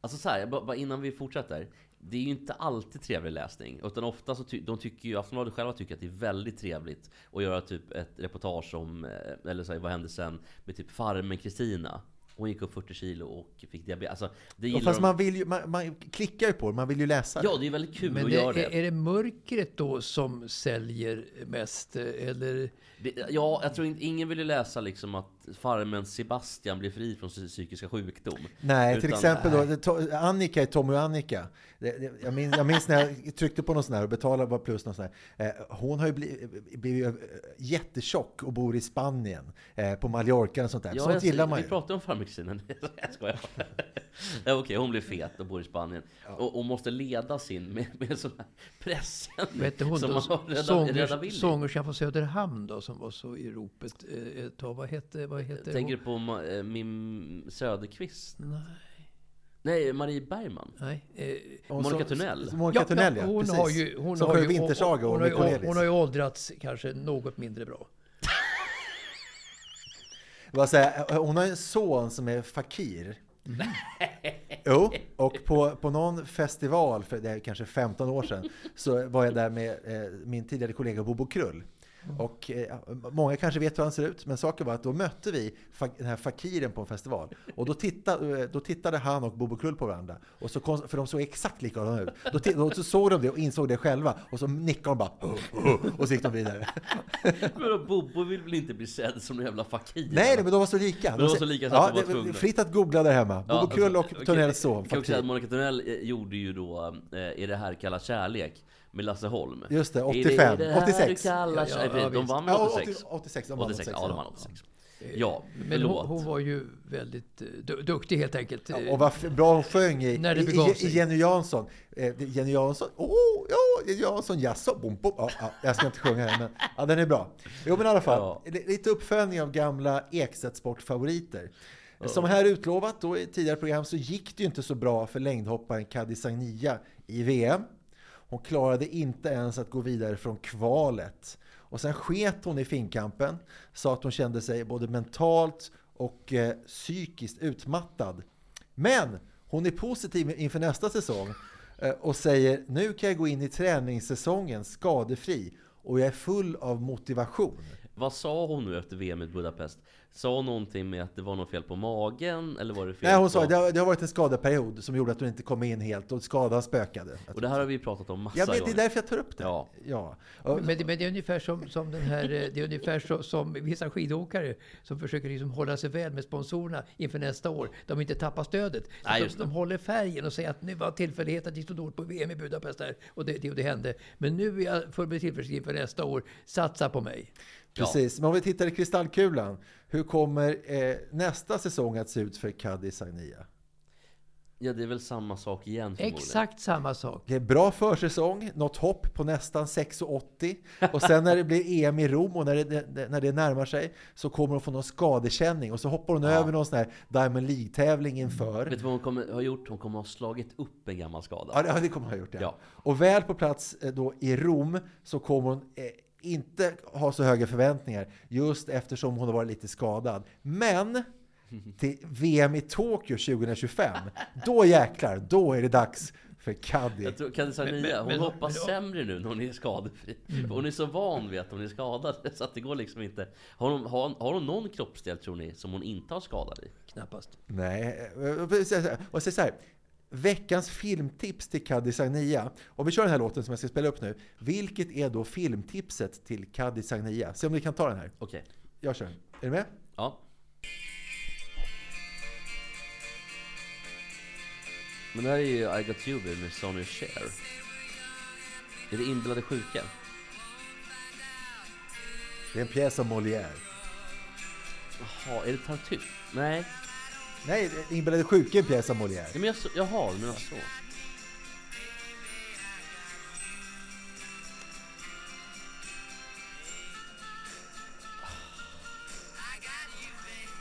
Alltså så här, bara bara innan vi fortsätter. Det är ju inte alltid trevlig läsning. Utan ofta så ty de tycker ju, Aftonbladet själva tycker att det är väldigt trevligt att göra typ ett reportage om, eh, eller så här, vad hände sen med typ farmen Kristina. Hon gick upp 40 kilo och fick diabetes. Alltså, det gillar fast de. man, vill ju, man, man klickar ju på det, man vill ju läsa det. Ja, det är väldigt kul Men att det, göra det. är, är det mörkret då som säljer mest? eh, Eller? det. Ja, jag tror inte, ingen vill ju läsa liksom att farmen Sebastian blir fri från psy- psykiska sjukdom. Nej, till Utan- exempel då, to, Annika i Tommy och Annika. Jag, minns, jag minns när jag tryckte på någon sån här och betalade bara plus någon sån här. Eh, hon har ju blivit, blivit eh, jättetjock och bor i Spanien, eh, på Mallorca och sånt där. Ja, sånt jag, gillar man vi ju. pratade om farmen Kristina. [laughs] jag skojar. ja, Okej, hon blir fet och bor i Spanien. Och, och måste leda sin med, med sån här pressändning. Vet du hon som då, man har rädda, rädda sångers, Willy. sångerskan från Söderhamn då som var så i ropet eh, ett tag. Vad hette, vad hette Jag tänker hon? på Ma- eh, Mim Söderqvist. Nej. Nej, Marie Bergman. Nej. Eh, Hon Monica som- Tunnell. Monica Tunnell, ja. hon precis. har ju, hon som har sjöng Vintersaga hon, och har med ju, Cornelis. hon har ju åldrats kanske något mindre bra. [laughs] Vad säger, jag, hon har en son som är fakir. Jo, och på, på någon festival för det är kanske 15 år sedan så var jag där med eh, min tidigare kollega Bobo Krull. Och eh, många kanske vet hur han ser ut, men saken var att då mötte vi den här fakiren på en festival. Och då tittade, då tittade han och Bobo Krull på varandra. Och så, konst- för de såg exakt likadana ut. Då, då så såg de det och insåg det själva. Och så nickade de bara och så gick de vidare. [laughs] Men då, Bobo vill väl inte bli sedd som en jävla fakir? Nej, nej, men de var så lika. Men de var så lika så att de var det-. Fritt att googla där hemma. Bobo Krull och okej, Törnells son. Monica Tunnell eh, gjorde ju då eh, Är det här kallas kärlek? Med Lasse Holm. Just det, Är 85, det, är det här 86. Du kallar Ja, kärlek? ja, de visst. vann Ja, 86? 80 86, de vann 86, 86, ja de ja. vann 86. Ja, Men hon, hon var ju väldigt eh, du, duktig helt enkelt. Ja, och vad bra hon sjöng i, När det i, i, i. Jenny Jansson. Eh, Jenny Jansson, åh, ja, Jenny Jansson, jaså, bom, bom. Ja, ja, jag ska inte sjunga den, men ja, den är bra. Jo, men i alla fall, Ja. li- lite uppföljning av gamla Ekstedt Sportfavoriter. Som här utlovat då i tidigare program så gick det ju inte så bra för längdhopparen Kadi Sagnia i VM. Hon klarade inte ens att gå vidare från kvalet. Och sen sket hon i finkampen, sa att hon kände sig både mentalt och eh, psykiskt utmattad. Men hon är positiv inför nästa säsong eh, och säger nu kan jag gå in i träningssäsongen skadefri och jag är full av motivation. Vad sa hon nu efter VM i Budapest? Sa någonting med att det var något fel på magen? Eller var det fel Nej, hon på... sa att det har, det har varit en skadeperiod som gjorde att hon inte kom in helt och skadan spökade. Och det här har vi pratat om massa Jag vet, det är därför jag tar upp det. Ja. Ja. Men det, men det är ungefär som, som den här, eh, det är ungefär så, som vissa skidåkare som försöker liksom hålla sig väl med sponsorerna inför nästa år. De inte tappar stödet. Så Nej, de, de håller färgen och säger att nu var tillfällighet att det stod dåligt på VM i Budapest där och det, det, och det hände. Men nu är jag full med tillförsikt inför nästa år. Satsa på mig. Precis, men om vi tittar i kristallkulan. Hur kommer eh, nästa säsong att se ut för Kadi Sagnia? Ja, det är väl samma sak igen. Exakt samma sak. Det är bra försäsong, något hopp på nästan 6,80 och sen när det blir EM i Rom och när det, när det närmar sig så kommer hon få någon skadekänning och så hoppar hon över någon sån här Diamond League-tävling inför. Vet du vad hon kommer ha gjort? Hon kommer ha slagit upp en gammal skada. Ja, det- ja, det kommer hon ha gjort. Ja. Ja. Och väl på plats eh, då i Rom så kommer hon eh, inte ha så höga förväntningar just eftersom hon har varit lite skadad. Men till VM i Tokyo 2025, då jäklar, då är det dags för Caddy. Jag tror Kadisa Men- Nia, men- hon men- hoppar men- sämre nu när hon är skadefri. För Hon är så van vid att hon är skadad [laughs] så att det går liksom inte. Har hon, har, har hon någon kroppsdel tror ni som hon inte har skadad i? Knappast. Nej, och jag säger så här. Veckans filmtips till Caddy Sagnia. Om vi kör den här låten som jag ska spela upp nu. Vilket är då filmtipset till Caddy Sagnia? Se om vi kan ta den här. Okej. Jag kör. Är du med? Ja. Men det här är ju I Got You med Sonny Cher. Är det Inbillade sjuka? Det är en pjäs av Molière. Jaha, är det Tartuffe? Nej. Nej, Inbillade sjuka är en pjäs av Molière. Nej men jag så, jaha, du menar så.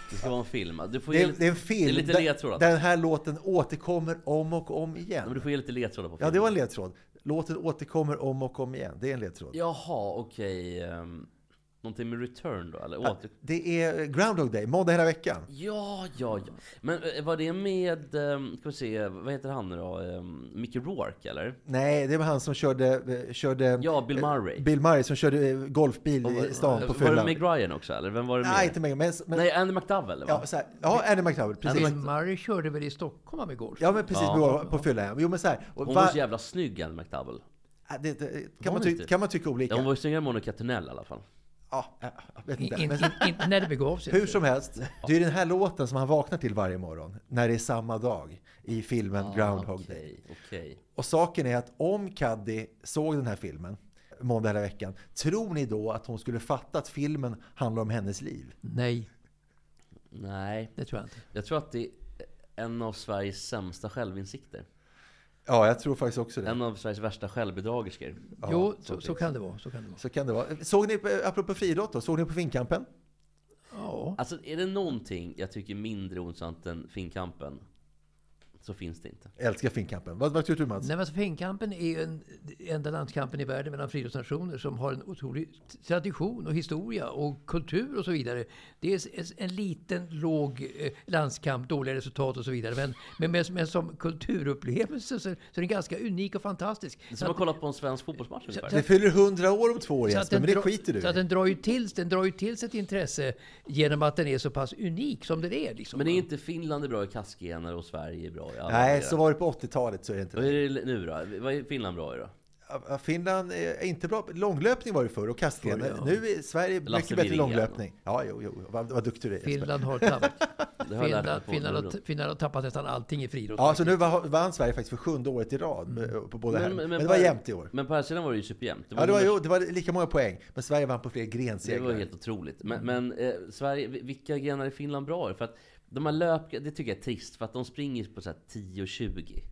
Det ska vara en film. Du får Det ge det är en film Det är lite ledtrådar. den här låten återkommer om och om Ja, igen. men du får ge lite ledtrådar på Ja, filmen. det var en ledtråd. Låten återkommer om och om igen. Det är en ledtråd. Jaha, okej. ehm, någonting med return då, eller? Ja, Åter... Det är Groundhog Day, måndag hela veckan. Ja, ja, ja. Men eh, var det med, um, ska vi se, vad heter han nu då? Um, Mickey Rourke, eller? Nej, det var han som körde... eh, körde Ja, Bill Murray. Bill Murray som körde eh, golfbil var- i stan på Var det fyllan. Meg Ryan också, eller? Vem var det med? Nej, inte Meg men, men, Nej, Andy McDowell, va? ja, så här, ja, Andy McDowell, precis. Bill Murray körde väl i Stockholm med golf? Ja, men precis, Ja. på, fyllan. ja. Jo, men så här, och Hon va- var så jävla snygg, Andy McDowell. Det, det, kan, man ty, kan man tycka olika. Ja, hon var ju snyggare än Monica Tunnell i alla fall. Ja, jag vet In, inte. in, in, in, när det begav sig. hur som helst, det är den här låten som han vaknar till varje morgon. När det är samma dag i filmen Groundhog Day. Okej, okej. Och saken är att om Caddy såg den här filmen måndag hela veckan, tror ni då att hon skulle fatta att filmen handlar om hennes liv? Nej, Nej, det tror jag inte. jag tror att det är en av Sveriges sämsta självinsikter. Ja, jag tror faktiskt också det. En av Sveriges värsta självbedragerskor. Ja, jo, så så, kan det vara. Så kan det vara. Så kan det vara. Såg ni, apropå friidrott då, såg ni på Finnkampen? Ja. Alltså, är det någonting jag tycker mindre ointressant än Finnkampen, så finns det inte. Älskar Finnkampen. Vad, vad tycker du Mats? Nej, men alltså, Finnkampen är ju en, enda landskampen i världen mellan friidrottsnationer som har en otrolig tradition och historia och kultur och så vidare. Det är en, en liten, låg eh, landskamp, dåliga resultat och så vidare. Men, men, men, men som kulturupplevelse så, så är den ganska unik och fantastisk. Det är Så som att- att kolla på en svensk fotbollsmatch ungefär. Det fyller 100 år om två år så Jesper, den men det dra- skiter du Så att i. den drar ju till, den drar ju till sig ett intresse genom att den är så pass unik som den är. Liksom. Men är inte Finland är bra i kastgener och Sverige är bra i alla Nej, så var det på 80-talet så är det inte Vad det. är det nu då? Vad är Finland bra i då? Finland är inte bra. Långlöpning var det förr och kastgrenar. Ja. Nu är Sverige Lasse mycket bättre i Wirén. långlöpning. Ja, jo, jo. Vad, vad duktig du är. Finland har tappat, [laughs] Det Finland, Finland, har. Finland har tappat nästan allting i friidrott. Ja, så nu var- vann Sverige faktiskt för sjunde året i rad eh, på båda Men- här. men- Men, det var på- jämnt i år. Men på här sidan var det ju superjämnt. Ja, det var, jo, det var lika många poäng. Men Sverige vann på fler Det grensegrar. var helt otroligt. Men, men eh, Sverige, vilka grenar är Finland bra i? För att de här löp, det tycker jag är trist, för att de springer på så här 10 och 20.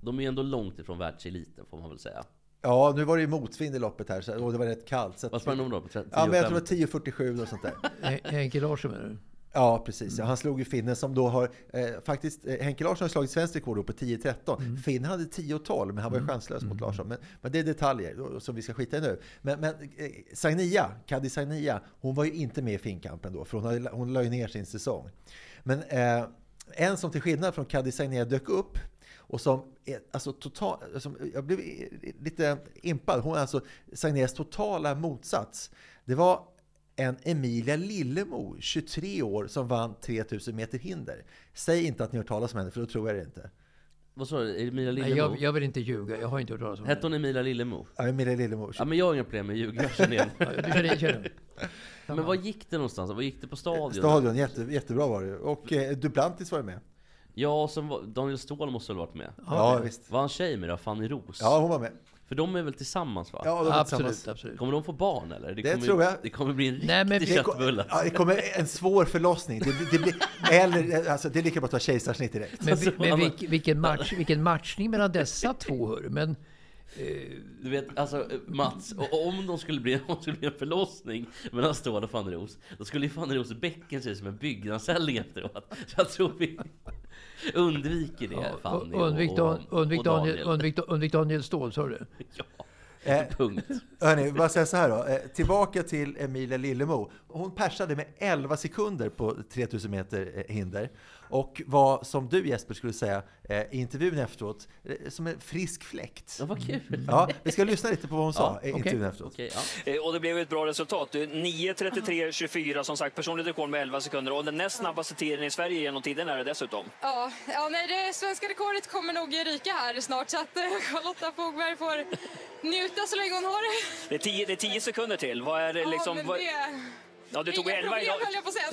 De är ju ändå långt ifrån världseliten får man väl säga. Ja, nu var det ju motvind i loppet här så, och det var rätt kallt. Så att, Vad sprang de då? På 10 Ja, men jag tror 5? det var 10.47 och sånt där. [laughs] Hen- Henke Larsson menar du? Ja, precis. Ja, han slog ju finnen som då har... Eh, faktiskt, eh, Henke Larsson har slagit svenskt rekord på 10.13. Finn hade 10.12, men han var ju chanslös mot Larsson. Men, men det är detaljer då, som vi ska skita i nu. Men, men eh, Sagnia, Kadi Sagnia, hon var ju inte med i Finnkampen då, för hon, hade, hon la ju ner sin säsong. Men eh, en som till skillnad från Kadi Sagnia dök upp och som är, alltså total, som, jag blev lite impad. Hon är alltså Sagnias totala motsats. Det var en Emilia Lillemo, 23 år, som vann 3000 meter hinder. Säg inte att ni har hört talas om henne, för då tror jag det inte. Vad sa du? Emilia Nej, Lillemo? jag, jag vill inte ljuga. Jag har inte hört talas om Hette hon Emilia Lillemo? Ja, Emilia Lillemo. Ja men jag har inga problem med att ljuga, jag känner igen. Ja, Du känner, känner. [laughs] Men vad gick det någonstans? Vad gick det på stadion? Stadion, jätte, jättebra var det. Och eh, Duplantis var ju med. Ja, och sen var, Daniel Ståhl måste väl ha varit med? Ja, visst. Var han tjej med då? Fanny Ros? Ja, hon var med. För de är väl tillsammans va? Ja, de var Absolut, tillsammans. absolut. Kommer de få barn eller? Det kommer, tror jag. Det kommer bli en riktig Nej, men vi- Det, köttbulle. ja, det kommer en svår förlossning. Det, blir- det, blir, eller, alltså, det är lika bra att ta kejsarsnitt direkt. Men, vi, Alltså, men vilk, vilken, match, vilken matchning mellan dessa två hör. Men Du vet, alltså Mats, och om de skulle bli, [laughs] om det skulle bli en förlossning mellan Ståhl och Fanny Ros, då skulle ju Fanny Ros bäcken se ut som en byggnadsställning efteråt. [laughs] Så jag tror vi undviker det, ja, Fanny undvik, och, och, undvik, och Daniel, Daniel. undvik, undvik Daniel Ståhl, sa du? [laughs] Ja, Eh, punkt. Hörni, bara säga så här då. Eh, tillbaka till Emilia Lillemo. Hon persade med 11 sekunder på 3000 meter eh, hinder. Och vad som du Jesper skulle säga eh, i intervjun efteråt, eh, som en frisk fläkt. Ja, vad kul! Ja, vi ska lyssna lite på vad hon sa Ja, i okej. intervjun efteråt. Okej, ja. Eh, Och det blev ett bra resultat. 9.33.24 som sagt, personligt rekord med 11 sekunder. Och den näst snabbaste tiden i Sverige genom tiden är det dessutom. Ja, ja nej, det svenska rekordet kommer nog ryka här snart så att eh, Charlotta Fogberg får njuta så länge hon har det. Det är 10, det är 10 sekunder till. Vad är det liksom... ja, men vad- det Ja, du tog inga 11 problem idag. höll jag på att säga.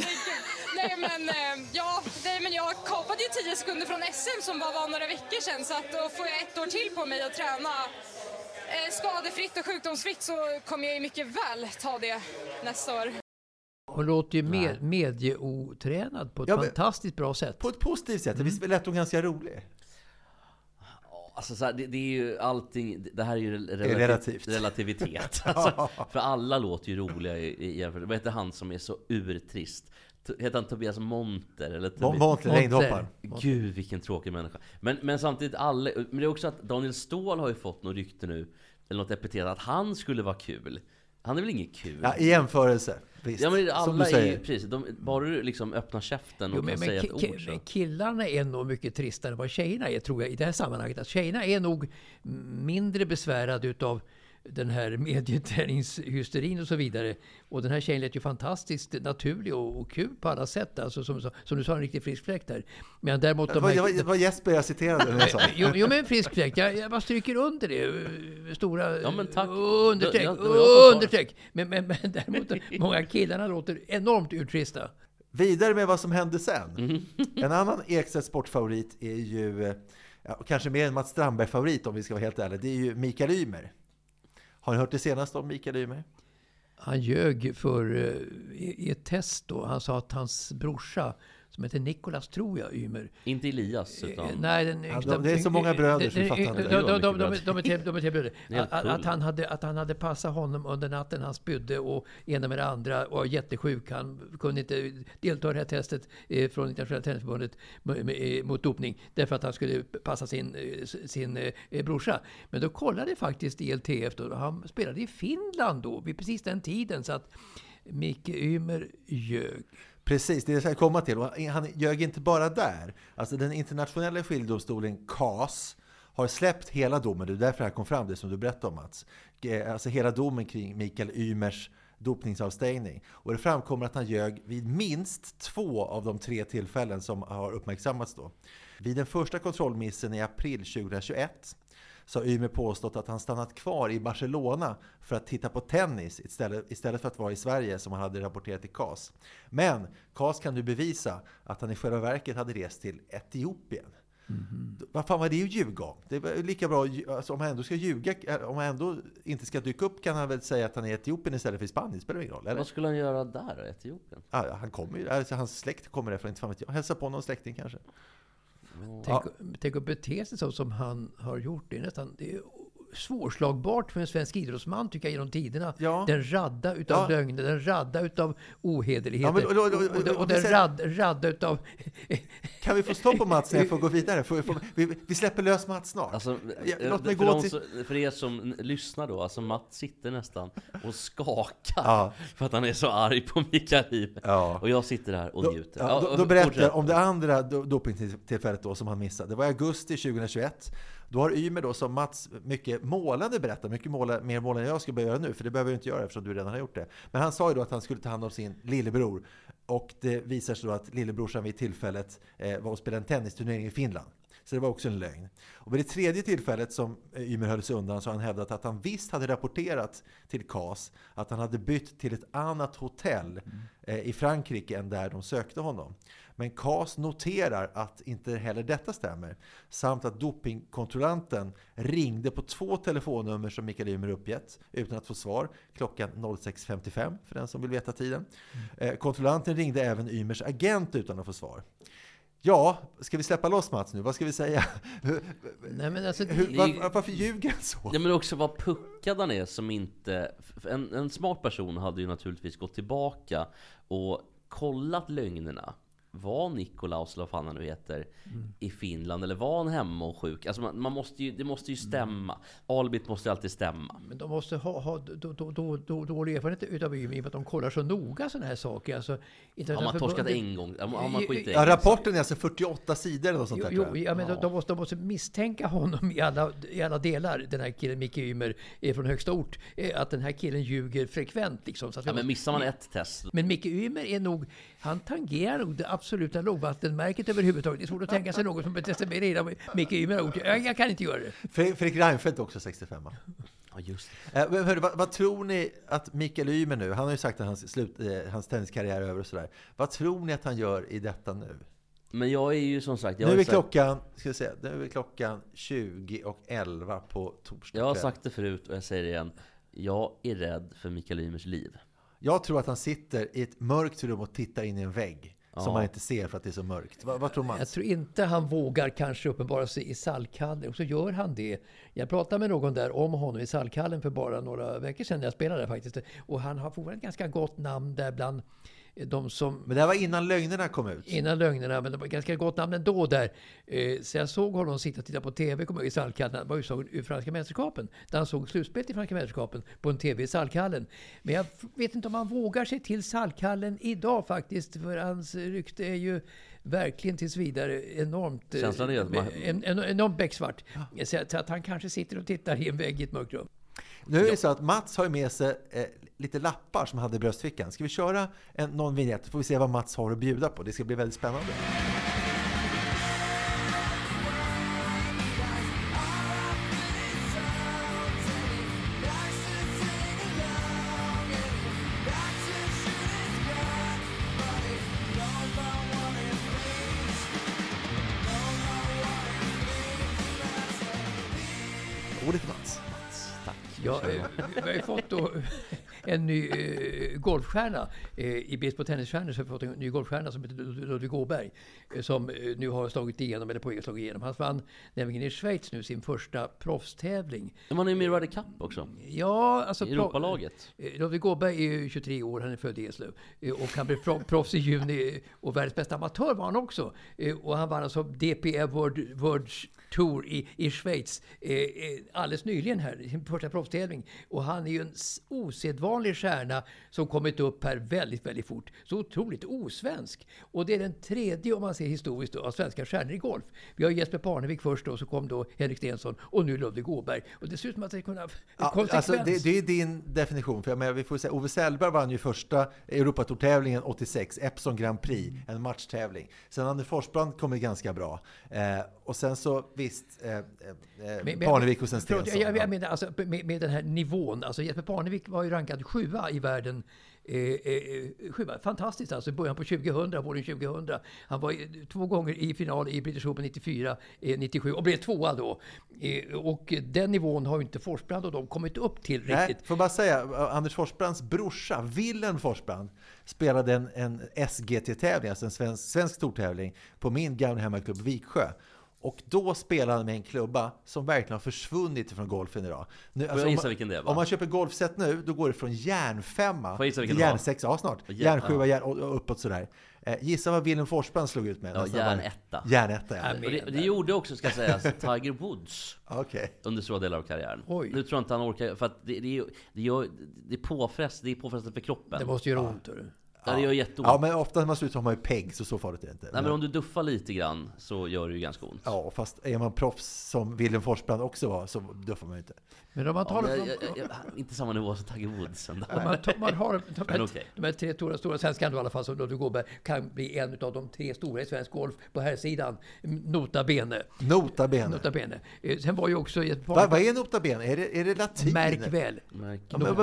Nej men, eh, ja, nej, men jag kapade ju 10 sekunder från SM som bara var några veckor sedan så att då får jag ett år till på mig att träna eh, skadefritt och sjukdomsfritt så kommer jag ju mycket väl ta det nästa år. Hon låter ju med, medieotränad på ett Ja, fantastiskt bra sätt. På ett positivt sätt. Visst lät hon ganska rolig? Alltså så här, det, det är ju allting, det här är ju är relativ, relativt. relativitet. [laughs] Alltså, för alla låter ju roliga i, jämförelse. Vad heter han som är så urtrist? Heter han Tobias Monter? Eller Tobias... Monter, längdhopparen. Gud vilken tråkig människa. Men, men samtidigt alla, men det är också att Daniel Ståhl har ju fått något rykte nu, eller något epitet, att han skulle vara kul. Han är väl inget kul? Ja, I jämförelse. Visst. Ja men Som alla du är ju, precis, de, bara du liksom öppnar käften och Jo, kan men, men, säga ett ord så. men killarna är nog mycket tristare än vad tjejerna är, tror jag, i det här sammanhanget. Att tjejerna är nog mindre besvärade utav den här medieträningshysterin och så vidare. Och den här tjejen lät ju fantastiskt naturlig och, och kul på alla sätt. Alltså, som, som du sa, en riktig frisk fläkt där. Men däremot Det de var, här, det var, det var Jesper jag citerade när jag sa. Jo, jo men frisk fläkt. Jag, jag bara stryker under det. Stora Ja, men tack. understreck. Det. understreck. Men, men, men däremot, många killarna låter enormt urtrista. Vidare med vad som hände sen. Mhm. En annan Ekstedt sportfavorit är ju, ja, kanske mer en Mats Strandberg-favorit om vi ska vara helt ärliga, det är ju Mikael Ymer. Har ni hört det senaste om Mikael Ymer? Han ljög för, eh, i ett test då. Han sa att hans brorsa, som heter Nikolas tror jag, Ymer. Inte Elias Eh, utan... Nej, den Ja, de- det är så många bröder så vi fattar inte. de- de- de- är tre- bröder. Att- han hade- att han hade passat honom under natten. Han spydde och ena med det andra och var jättesjuk. Han kunde inte delta i det här testet eh, från Internationella Tennisförbundet eh, mot dopning. Därför att han skulle passa sin, sin brorsa. Men då kollade faktiskt ILTF då. Han spelade i Finland då, vid precis den tiden. Så att Micke Ymer ljög. Precis, det är det jag ska komma till. Och han ljög inte bara där. Alltså den internationella skiljedomstolen CAS har släppt hela domen. Det är därför det här kom fram, det som du berättade om Mats. Alltså hela domen kring Mikael Ymers dopningsavstängning. Och det framkommer att han ljög vid minst två av de tre tillfällen som har uppmärksammats då. Vid den första kontrollmissen i april 2021 så har Ymer påstått att han stannat kvar i Barcelona för att titta på tennis istället, istället för att vara i Sverige som han hade rapporterat i CAS. Men CAS kan nu bevisa att han i själva verket hade rest till Etiopien. Vad fan var det att ljuga om? Det var lika bra, alltså, om han ändå ska ljuga, om han ändå inte ska dyka upp kan han väl säga att han är i Etiopien istället för i Spanien, spelar ingen roll. Eller? Vad skulle han göra där i Etiopien? Ja, han kommer ju, alltså, hans släkt kommer därifrån, inte fan vet jag. Hälsa på någon släkting kanske. Tänk, Ja. tänk att bete sig så som han har gjort. Det är nästan det är svårslagbart för en svensk idrottsman tycker jag genom tiderna. Ja. Den radda utav Ja. lögner, den radda utav ohederligheter. Ja, men- och- och- och- och, den rad, radda utav... Kan vi få stopp på Mats när jag får gå vidare? Får, får, vi, vi släpper lös Mats snart. Alltså, Ja, låt mig för, gå till... som, för er som lyssnar då, alltså Matt sitter nästan och skakar Ja. för att han är så arg på Mikael Ymer. Ja. Och jag sitter här och Då, njuter. ja, då, då berättar jag om det andra do- dopingtillfället då som han missade. Det var i augusti 2021. Då har Ymer då, som Mats mycket målande berättar, mycket måla, mer målande än jag ska börja göra nu, för det behöver jag inte göra eftersom du redan har gjort det. Men han sa ju då att han skulle ta hand om sin lillebror. Och det visar sig då att lillebrorsan vid tillfället eh, var och spelade en tennisturnering i Finland. Så det var också en lögn. Och vid det tredje tillfället som eh, Ymer höll sig undan så har han hävdat att han visst hade rapporterat till CAS att han hade bytt till ett annat hotell eh, i Frankrike än där de sökte honom. Men CAS noterar att inte heller detta stämmer. Samt att dopingkontrollanten ringde på två telefonnummer som Mikael Ymer uppgett utan att få svar klockan 06.55 för den som vill veta tiden. Eh, kontrollanten ringde även Ymers agent utan att få svar. Ja, ska vi släppa loss Mats nu? Vad ska vi säga? [laughs] Nej, men alltså, hur, var, varför ljuger han så? Ja men också vad puckad han är som inte... En, en smart person hade ju naturligtvis gått tillbaka och kollat lögnerna. Var Nikolaus, eller vad fan han nu heter, Mm. i Finland? Eller var han hemma och sjuk? Alltså man, man måste ju, det måste ju stämma. Albit måste ju alltid stämma. Men de måste ha, ha då, då, då, då, dålig erfarenhet utav Ymer i och med att de kollar så noga sådana här saker. Alltså, Har man torskat en gång? Har man skitit i Ja, en rapporten är alltså 48 sidor eller något sånt Jo, där. jo ja, men de, de, måste, de måste misstänka honom i alla, i alla delar, den här killen Micke Ymer är från högsta ort. eh, Att den här killen ljuger frekvent. Liksom, så att Ja, men måste- missar man ett test Men Micke Ymer är nog, han tangerar nog det absoluta lågvattenmärket överhuvudtaget. Det är svårt att tänka sig något som beter sig mer illa än Micke Ymer har gjort. Jag, jag kan inte göra det. Fre- Fredrik Reinfeldt också 65 va? Ja, just Eh, hörru, vad, vad tror ni att Mikael Ymer nu, han har ju sagt att hans, slut, eh, hans tenniskarriär är över och sådär. Vad tror ni att han gör i detta nu? Men jag är ju som sagt... Jag nu är sagt- klockan, ska vi se, nu är klockan 20 och 11 på torsdag Jag har sagt det förut och jag säger det igen. Jag är rädd för Mikael Ymers liv. Jag tror att han sitter i ett mörkt rum och tittar in i en vägg. Ja. Som man inte ser för att det är så mörkt. Vad, vad tror man? Jag tror inte han vågar kanske uppenbara sig i Salkhallen. Och så gör han det. Jag pratade med någon där om honom i Salkhallen för bara några veckor sedan. Jag spelade där faktiskt. Och han har fortfarande ett ganska gott namn där bland de som... Men det här var innan lögnerna kom ut. Innan lögnerna, men det var ganska gott namn ändå där. Eh, Så jag såg honom sitta och titta på TV i Salkhallen. Han var ju såg ur Franska mästerskapen. Där han såg slutspelet i Franska mästerskapen på en TV i Salkhallen. Men jag vet inte om han vågar sig till Salkhallen idag faktiskt. För hans rykte är ju verkligen tills vidare enormt... eh, Känslan är att man- en, en, enormt becksvart. Så att- så att han kanske sitter och tittar i en vägg i ett mörkt rum. Nu är det så att Mats har med sig eh, lite lappar som han hade i bröstfickan. Ska vi köra en, någon vignett får vi se vad Mats har att bjuda på. Det ska bli väldigt spännande. Vi har ju fått då en ny eh, golfstjärna. Eh, I brist på tennisstjärnor så har vi fått en ny golfstjärna som heter Lud- Ludvig Åberg. Eh, som eh, nu har slagit igenom, eller på väg slå igenom. Han vann nämligen i Schweiz nu sin första proffstävling. Man är ju med i Ryder Cup också. Ja, alltså... I Europalaget. Eh, Ludvig Åberg är ju 23 år, han är född i Eslöv. Eh, Och han blev pro- proffs i juni och världens bästa amatör var han också. Och han vann alltså DPA World, World Tour i, i Schweiz eh, eh, alldeles nyligen här, sin första proffstävling. Och han är ju en osedvanlig stjärna som kommit upp här väldigt, väldigt fort. Så otroligt osvensk. Och det är den tredje, om man ser historiskt, då, av svenska stjärnor i golf. Vi har Jesper Parnevik först då, så kom då Henrik Stenson och nu Ludvig Åberg. Och det ser ut som att det kunna... Ja, konsekvens. alltså det, det är din definition. För jag menar, vi får säga, Ove Sellberg vann ju första Europatourtävlingen 86, Epson Grand Prix, en matchtävling. Sen Anders Forsbrand kom ju ganska bra. Eh, och sen så visst, eh, eh, Men- men- Parnevik och sen Stensson. Jag, jag menar alltså, med, med den här nivån. Alltså Jesper Parnevik var ju rankad sjua i världen. Eh, eh, sjua. Fantastiskt alltså. I början på 2000, våren 2000. Han var två gånger i final i British Open 94, eh, 97 och blev tvåa då. Eh, och den nivån har ju inte Forsbrand och de kommit upp till Nej, riktigt. får bara säga, eh, Anders Forsbrands brorsa, Willem Forsbrand, spelade en, en SGT-tävling, alltså en svensk, svensk stortävling, på min gamla hemmaklubb Viksjö. Och då spelade han med en klubba som verkligen har försvunnit från golfen idag. Nu, Får jag om gissa man- vilken det var? Om man köper golfset nu, då går det från järnfemma jag till det järnsexa, ja snart. Järnsjua järn, och, och uppåt sådär. Eh, gissa vad Willem Forsbrand slog ut med? Ja, järnetta. Järnetta, ja. Och det, det gjorde också, ska sägas, [laughs] Tiger Woods Okej. under stora delar av karriären. Oj. Nu tror jag inte han orkar, för att det, det, är, det, gör, det är påfrest, det är påfrestande för kroppen. Det måste göra ont. hörru. Ja, det gör jätteont. Ja, men ofta när man slutar har man ju peg, så så farligt är det inte. Nej men om du duffar lite grann så gör det ju ganska ont. Ja, fast är man proffs som Willem Forsbrand också var så duffar man ju inte. Men om man Ja, talar men om... jag, jag, jag, inte samma nivå som Tiger Woods ändå. Om man, tar- man har de Men här, okej. de här tre stora, stora svenskarna i alla fall, som Ludvig Åberg, kan bli en av de tre stora i svensk golf på här sidan. Nota bene. Nota bene. Nota bene. Eh, Sen var ju också ett par... Va, vad är nota bene? Är det, är det latin? Märk väl. Märk- Ja, men,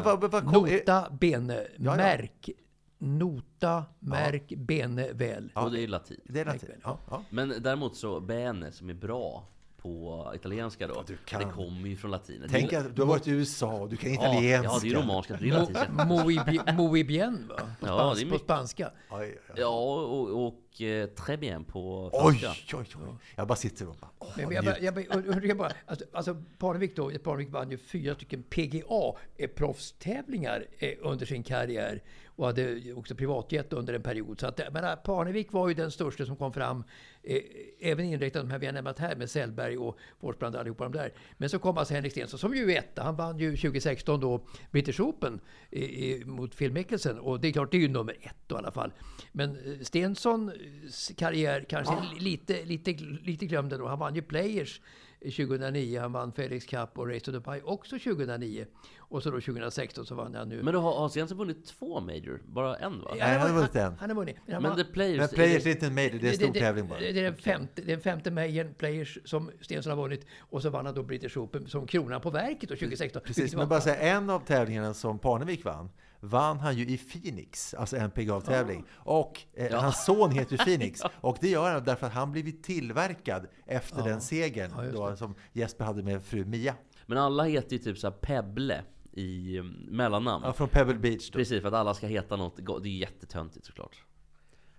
kom, Nota bene. ja. Märk. Nota, märk, bene väl. Och det är latin. det är latin. Ja, ja. Men däremot så bene som är bra på italienska då. du kan. Det kommer ju från latinet. Tänk att du har varit i USA, du kan ja, italienska. ja, det är ju romanska. Det är. Mo- Muy bi- muy bien, va? På, Ja, spans, det är på spanska. Oj, oj, oj. Ja, och, och eh, très bien på Oj, franska. oj, oj. Jag bara sitter och bara... åh, Men jag, bara- jag, bara- jag, jag, jag bara, alltså, alltså Parnevik då, Parnevik vann ju fyra stycken PGA-proffstävlingar eh, under sin karriär. Och hade också privatjet under en period. Så att, menar, Parnevik var ju den största som kom fram, eh, även inriktad de här vi har nämnt här med Sellberg och Forsbrand och allihopa de där. Men så kom alltså Henrik Stenson som ju är etta. Han vann ju 2016 då British Open i, mot Phil Mickelson och det är klart, det är ju nummer ett då, i alla fall. Men eh, Stensons karriär kanske lite, lite, lite glömd då. Han vann ju Players 2009. Han vann Felix Cup och Race to Dubai också 2009. Och så då 2016 så vann han nu. Men då har Stenson vunnit två major? Bara en va? Nej, han har vunnit en. Han har vunnit. Men The Players... Men Players är inte en major, det är en stor tävling bara. Det är den femte, den femte majorn, Players, som Stensson har vunnit. Och så vann han då British Open som kronan på verket då 2016. Precis, men bara säga en av tävlingarna som Parnevik vann vann han ju i Phoenix, alltså en PGA-tävling. Och eh, hans son heter ju Phoenix. [laughs] Och det gör han därför att han blivit tillverkad efter den segern Ja, då, som Jesper hade med fru Mia. Men alla heter ju typ såhär Pebble i mellannamn. Ja, från Pebble Beach då. Precis, för att alla ska heta något go- Det är jättetöntigt såklart.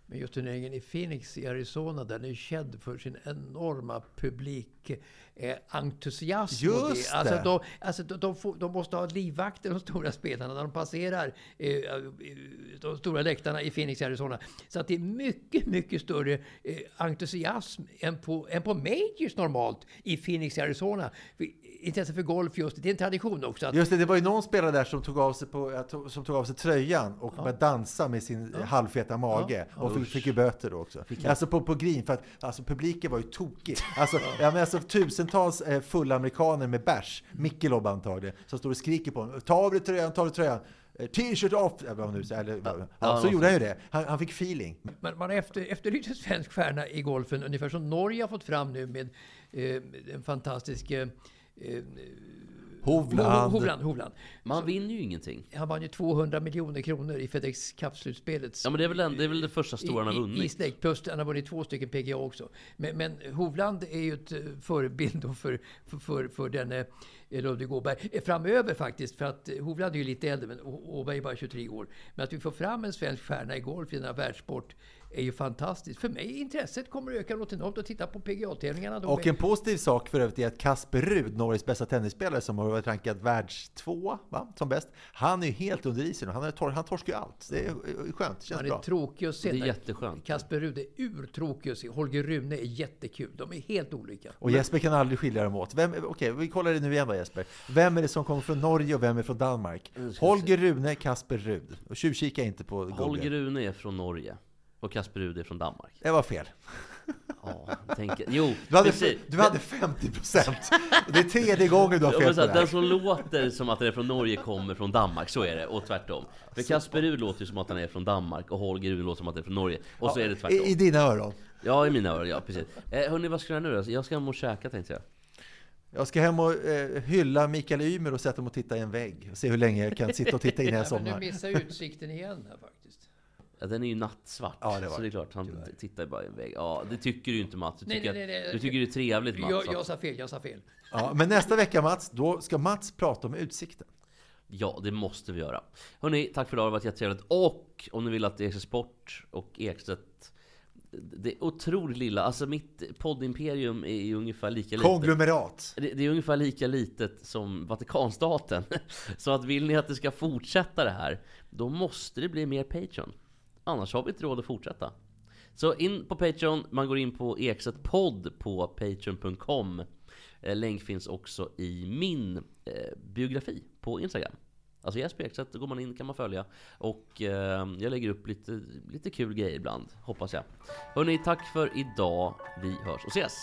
Men just turneringen i Phoenix i Arizona, den är känd för sin enorma publik eh, Just Alltså, det. de, alltså de, de, får, de måste ha livvakter, de stora spelarna, när de passerar eh, eh, de stora läktarna i Phoenix i Arizona. Så att det är mycket, mycket större eh, entusiasm än på, än på Majors normalt i Phoenix i Arizona. För, intresse för golf just, det är en tradition också. Att, Just det, det var ju någon spelare där som tog av sig, på, som tog av sig tröjan och började dansa med sin halvfeta mage. och fick, fick ju böter då också. Alltså på, på green, för att alltså, publiken var ju tokig. [laughs] Alltså, ja, men alltså, tusentals eh, fulla amerikaner med bärs, Michelob antagligen, som står och skriker på honom. Ta av dig tröjan, ta av dig tröjan. Eh, T-shirt off! Eller nu. Eller, ja, Ja, så gjorde han ju det. Han, han fick feeling. Man, man efter, efterlyser svensk stjärna i golfen, ungefär som Norge har fått fram nu med eh, en fantastisk eh, eh, Hovland. Hovland, Hovland. Man vinner ju ingenting. Han vann ju 200 miljoner kronor i FedEx Cup-slutspelet. Ja men det är väl, en, det, är väl det första stora han har I, i, vunnit. i Snake, plus han har vunnit två stycken PGA också. Men, men Hovland är ju ett eh, förebild för, för, för, för denne eh, Ludvig Åberg. Eh, Framöver faktiskt, för att Hovland är ju lite äldre, men Åberg är bara 23 år. Men att vi får fram en svensk stjärna i golf i denna världssport är ju fantastiskt. För mig intresset kommer att öka något enormt att titta på PGA-tävlingarna. då Och en positiv sak för övrigt är att Kasper Rud, Norges bästa tennisspelare som har varit rankad världstvåa va, som bäst, han är ju helt under isen. Han, är tor- han torskar ju allt. Det är är skönt, det känns Han är bra. tråkig att se. Det är jätteskönt. Kasper Ruud är urtråkig att se. Holger Rune är jättekul. De är helt olika. Och Jesper kan aldrig skilja dem åt. Vem, okej, vi kollar det nu igen då Jesper. Vem är det som kommer från Norge och vem är från Danmark? Holger Rune, Kasper Rud. Och tjuvkika inte på Google. Holger Rune är från Norge. Och Kasper Ruud är från Danmark. Det var fel. Ja, tänker... Jo, Du hade, precis. du hade 50 procent. Det är tredje gången du har Ja, fel på det den som låter som att den är från Norge kommer från Danmark, så är det. Och tvärtom. För Kasper Ruud låter ju som att han är från Danmark och Holger Rune låter som att han är från Norge. Och så är det tvärtom. I, I dina öron. Ja, i mina öron, ja precis. Eh, hörni, vad ska jag göra nu då? Jag ska hem och käka tänkte jag. Jag ska hem och eh, hylla Mikael Ymer och sätta mig och titta i en vägg. Och se hur länge jag kan sitta och titta innan jag Ja, men du somnar. missar utsikten igen här faktiskt. Ja, den är ju nattsvart. Ja, det så det är klart, han tittar ju bara i en vägg. Ja, det tycker du ju inte Mats. Du tycker, nej, nej, nej. Att, du tycker det är trevligt Mats. Jag, jag sa fel, jag sa fel. Ja, men nästa vecka Mats, då ska Mats prata om utsikten. Ja, det måste vi göra. Hörni, tack för idag. Det har varit jättetrevligt. Och om ni vill att Ekstedt Sport och Ekstedt det är otroligt lilla, alltså mitt poddimperium är ju ungefär lika litet. Konglomerat. Det, det är ungefär lika litet som Vatikanstaten. [laughs] Så att vill ni att det ska fortsätta det här, då måste det bli mer Patreon. Annars har vi inte råd att fortsätta. Så in på Patreon, man går in på exetpodd podd på patreon.com. Eh, länk finns också i min eh, biografi på Instagram. Alltså Jesper Ekstedt, då går man in kan man följa. Och eh, jag lägger upp lite, lite kul grejer ibland, hoppas jag. Hörni, tack för idag. Vi hörs och ses!